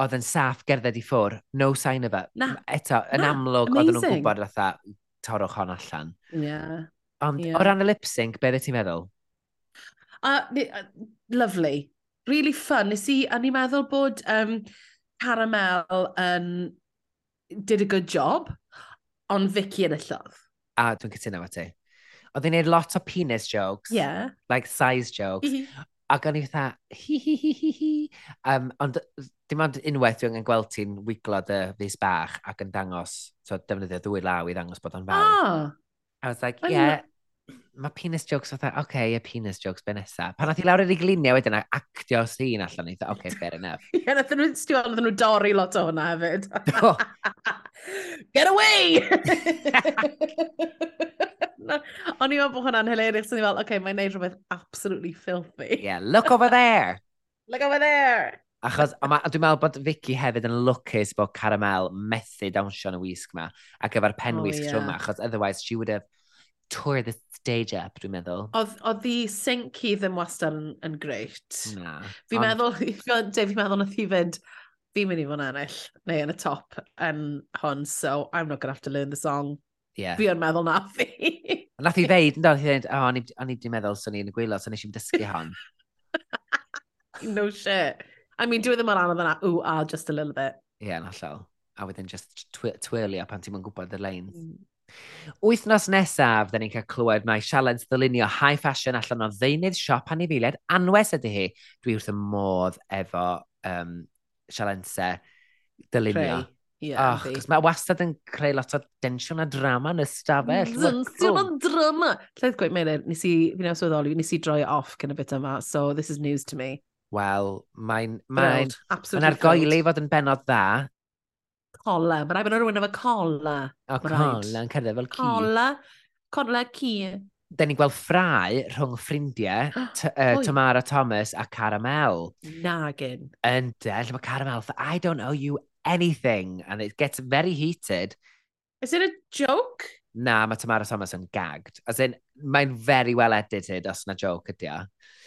oedd yn saff gerdded i ffwr, no sign of it. Na. Eto, yn na, amlwg, oedd nhw'n gwybod fatha, torwch hon allan. Yeah. Ond yeah. o ran y lip sync, beth ti'n meddwl? Uh, uh, lovely. Really fun. Nes i, a ni'n meddwl bod um, Caramel um, did a good job, ond Vicky yn y llodd. A, dwi'n cytuno efo ti. Oedd hi'n gwneud lot o penis jokes. Yeah. Like size jokes ac o'n i fatha, hi hi hi hi hi. Um, ond dim ond unwaith dwi'n gweld ti'n wiglo dy fus bach ac yn dangos, so defnyddio ddwy law i ddangos bod o'n fawr. Oh. I was like, I'm yeah, mae penis jokes fatha, oce, okay, y penis jokes be nesa. Pan nath i lawr i'r gliniau wedyn a actio sy'n allan ni, oce, okay, fair enough. Ie, yeah, nath nhw stio, nath nhw dorri lot o hwnna hefyd. Oh. Get away! O'n i'n meddwl bod hwnna'n hilarious. O'n i'n meddwl, oce, okay, mae'n neud rhywbeth absolutely filthy. Yeah, look over there. look over there. Achos, a, ma, a dwi'n meddwl bod Vicky hefyd yn lwcus bod Caramel methu dawnsio yn y wisg ma ac efo'r pen oh, wisg yeah. yma, achos otherwise she would have tore the stage up, dwi'n meddwl. Oedd hi sync i ddim wastad yn, yn greit. Na. Fi'n meddwl, fi'n meddwl nath hi fynd, fi'n mynd i fod yn ennill, neu yn y top yn hon, so I'm not going to have to learn the song. Yeah. Fi yn meddwl na fi. nath i ddeud, no, nath i ddeud, oh, o'n i wedi meddwl sy'n ni'n gwylo, so nes i'n dysgu hon. no shit. I mean, dwi ddim yn anodd yna, ooh, ah, just a little bit. Ie, yeah, yn allol. A wedyn just twi twirlio pan ti'n gwybod y lanes. Mm. Wythnos nesaf, dyn ni'n cael clywed mae Sialens ddylunio high fashion allan o ddeunydd siop anifeiliaid anwes ydy hi. Dwi wrth y modd efo um, Sialentse dylunio. Rhei. Ie. Yeah, oh, mae wastad yn creu lot o densiwn a drama yn ystafell. Mm, densiwn a drama! Lleith gweud, Meilir, nes i, fi iawn swyddoli, nes i droi off gyda bit yma, so this is news to me. Wel, mae'n... Mae'n mae argoeli fod yn benod dda. Cola, mae'n rhaid bod rhywun efo cola. O, cola, yn cerdded fel ci. Cola, cola cu. Da ni'n gweld ffrau rhwng ffrindiau, uh, Tamara Thomas a Caramel. Nagin. Ynde, lle mae Caramel, I don't owe you anything, and it gets very heated. Is it a joke? Na, mae Tamara Thomas yn gagged. As in, mae'n very well edited os na joke ydy o.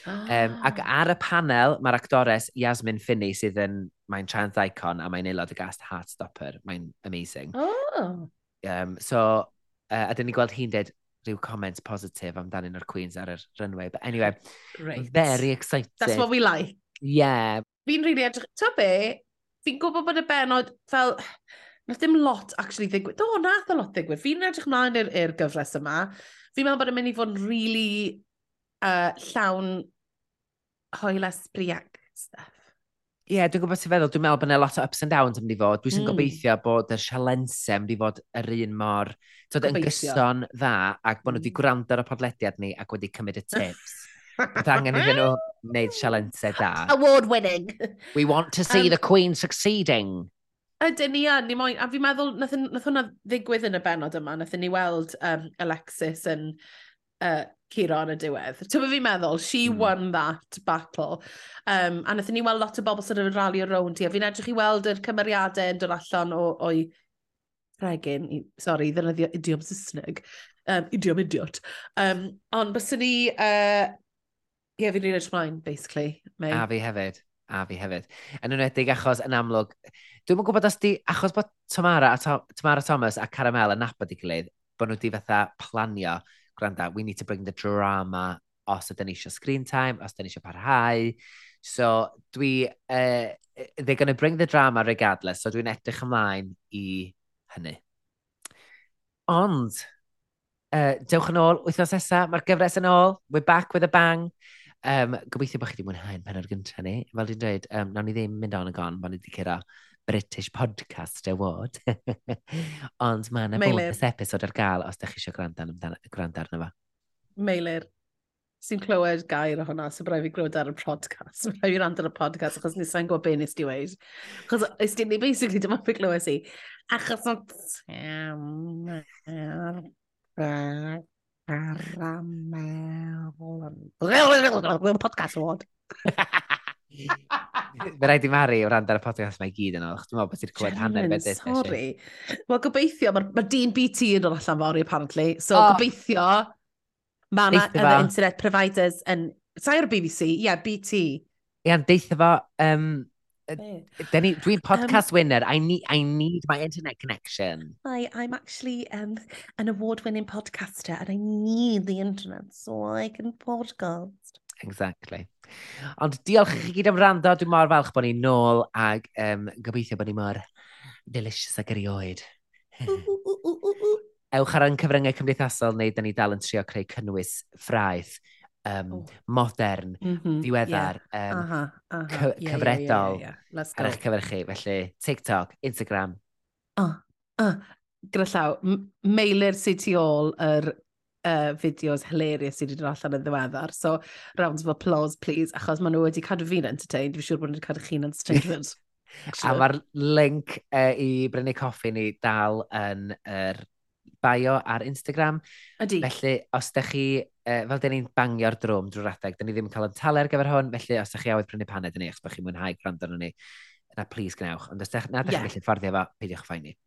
Um, ac ar y panel, mae'r actores Yasmin Finney sydd yn, mae'n trans icon a mae'n aelod y gast Heartstopper. Mae'n amazing. Oh. Um, so, uh, a dyn ni gweld hi'n dweud rhyw comments positif amdanyn nhw'r Queens ar y runway. But anyway, Great. very excited. That's what we like. Yeah. Fi'n really edrych... Ta be, fi'n gwybod bod y benod fel... Nath dim lot actually ddigwydd. Do, nath a lot ddigwydd. Fi'n edrych mlaen i'r gyfres yma. Fi'n meddwl bod yn mynd i fod yn really uh, llawn hoel esbriac stuff. Ie, yeah, dwi'n gwybod sy'n feddwl, dwi'n meddwl bod yna lot o ups and downs yn mynd i fod. Dwi'n mm. gobeithio bod yr sialensau yn mynd i fod yr un mor... Tod, yn gyson dda, ac bod nhw wedi mm. gwrando ar y podlediad ni ac wedi cymryd y tips. Bydd angen iddyn nhw wneud sialensau da. Award winning. We want to see um, the Queen succeeding. Ydyn ni yn, ni moyn. A fi'n meddwl, nath, nath hwnna ddigwydd yn y benod yma, nath ni weld um, Alexis yn uh, Ciro yn y diwedd. Ti'n fi'n meddwl, she mm. won that battle. Um, a nath ni weld lot o bobl sydd yn rali o rownd i, a fi'n edrych i weld yr cymeriadau yn dod allan o, o'i rhegin, sorry, ddynyddio idiom Saesneg, um, idiom idiot. Um, ond bys ni uh, Ie, fi'n rili'n mlaen, basically. Mae... A fi hefyd, a fi hefyd. Yn enwedig achos yn amlwg, dwi'n mwyn gwybod os di, achos bod Tamara, a to, Tamara Thomas a Caramel yn nabod i gilydd, bod nhw di fatha planio, gwranda, we need to bring the drama os ydyn ni eisiau screen time, os ydyn ni eisiau parhau. So dwi, uh, they're going to bring the drama regardless, so dwi'n edrych ymlaen i hynny. Ond, uh, dewch yn ôl, wythnos nesaf, mae'r gyfres yn ôl, we're back with a bang. Um, gobeithio bod chi wedi mwynhau'n penod gyntaf ni. Fel dwi'n dweud, um, nawn ni ddim mynd on y gon, fan ni wedi cyrra British Podcast Award. Ond mae yna bonus episod ar gael os da chi eisiau gwrando, amdano, gwrando arno fo. Meilir, sy'n clywed gair ohono, so braidd fi glywed ar y podcast. Braidd fi rand ar y podcast, achos ni sa'n gwybod be nes di weid. Achos ys di ni basically dyma fi glywed si. Achos o'n... Caramel. Mae'n podcast award. Fe rhaid i Mari o ran ar y podcast mae gyd yn yno, dwi'n meddwl bod ti'n clywed hanner beth ddeth. Sorry. Wel, gobeithio, mae'r ma dyn BT yn dod allan fory, apparently. So, oh. gobeithio, mae yna uh, internet providers yn... Sai o'r BBC? Ie, yeah, BT. Ie, deitha fo, um, Dwi'n podcast um, winner. I need, I need my internet connection. I, I'm actually um, an award-winning podcaster and I need the internet so I can podcast. Exactly. Ond diolch i chi gyd am rando. Dwi'n mor falch bod ni'n nôl ac um, gobeithio bod ni mor delicious ag erioed. Ewch ar ein cyfryngau cymdeithasol neu da ni dal yn trio creu cynnwys ffraith um, oh. modern, mm -hmm. ddiweddar, yeah. um, aha, aha. Cy yeah, cyfredol yeah, yeah, yeah. ar eich cyfer chi. Felly, TikTok, Instagram. Oh, oh. Gyda llaw, mailer sy'n tu ôl yr uh, fideos hilarious sydd wedi dod allan yn ddiweddar. So, rounds of applause, please, achos maen nhw wedi cadw fi'n entertained. Fi'n siŵr bod nhw wedi cadw chi'n entertained. a mae'r link uh, i brynu coffi ni dal yn yr er bio ar Instagram. Ydy. Felly, os da chi, uh, fel dyn ni'n bangio'r drwm drwy'r adeg, dyn ni ddim yn cael yn talu ar gyfer hwn, felly os da chi awydd prynu paned yn ei, achos bod chi'n mwynhau gwrando nhw ni, yna please gnewch. Ond os da, na da yeah. chi'n gallu fforddio fo, peidiwch ffaini. ni.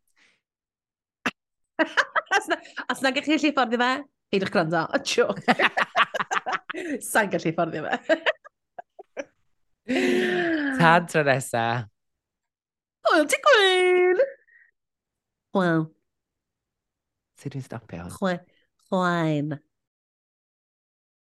os, na, os na gallu gallu fforddio fe, peidiwch gwrando. O, tiw. Sa'n gallu fforddio fe. Tad tro nesa. Hwyl ti gwyn! Wel. Sut dwi'n stopio hwn? Chwaen.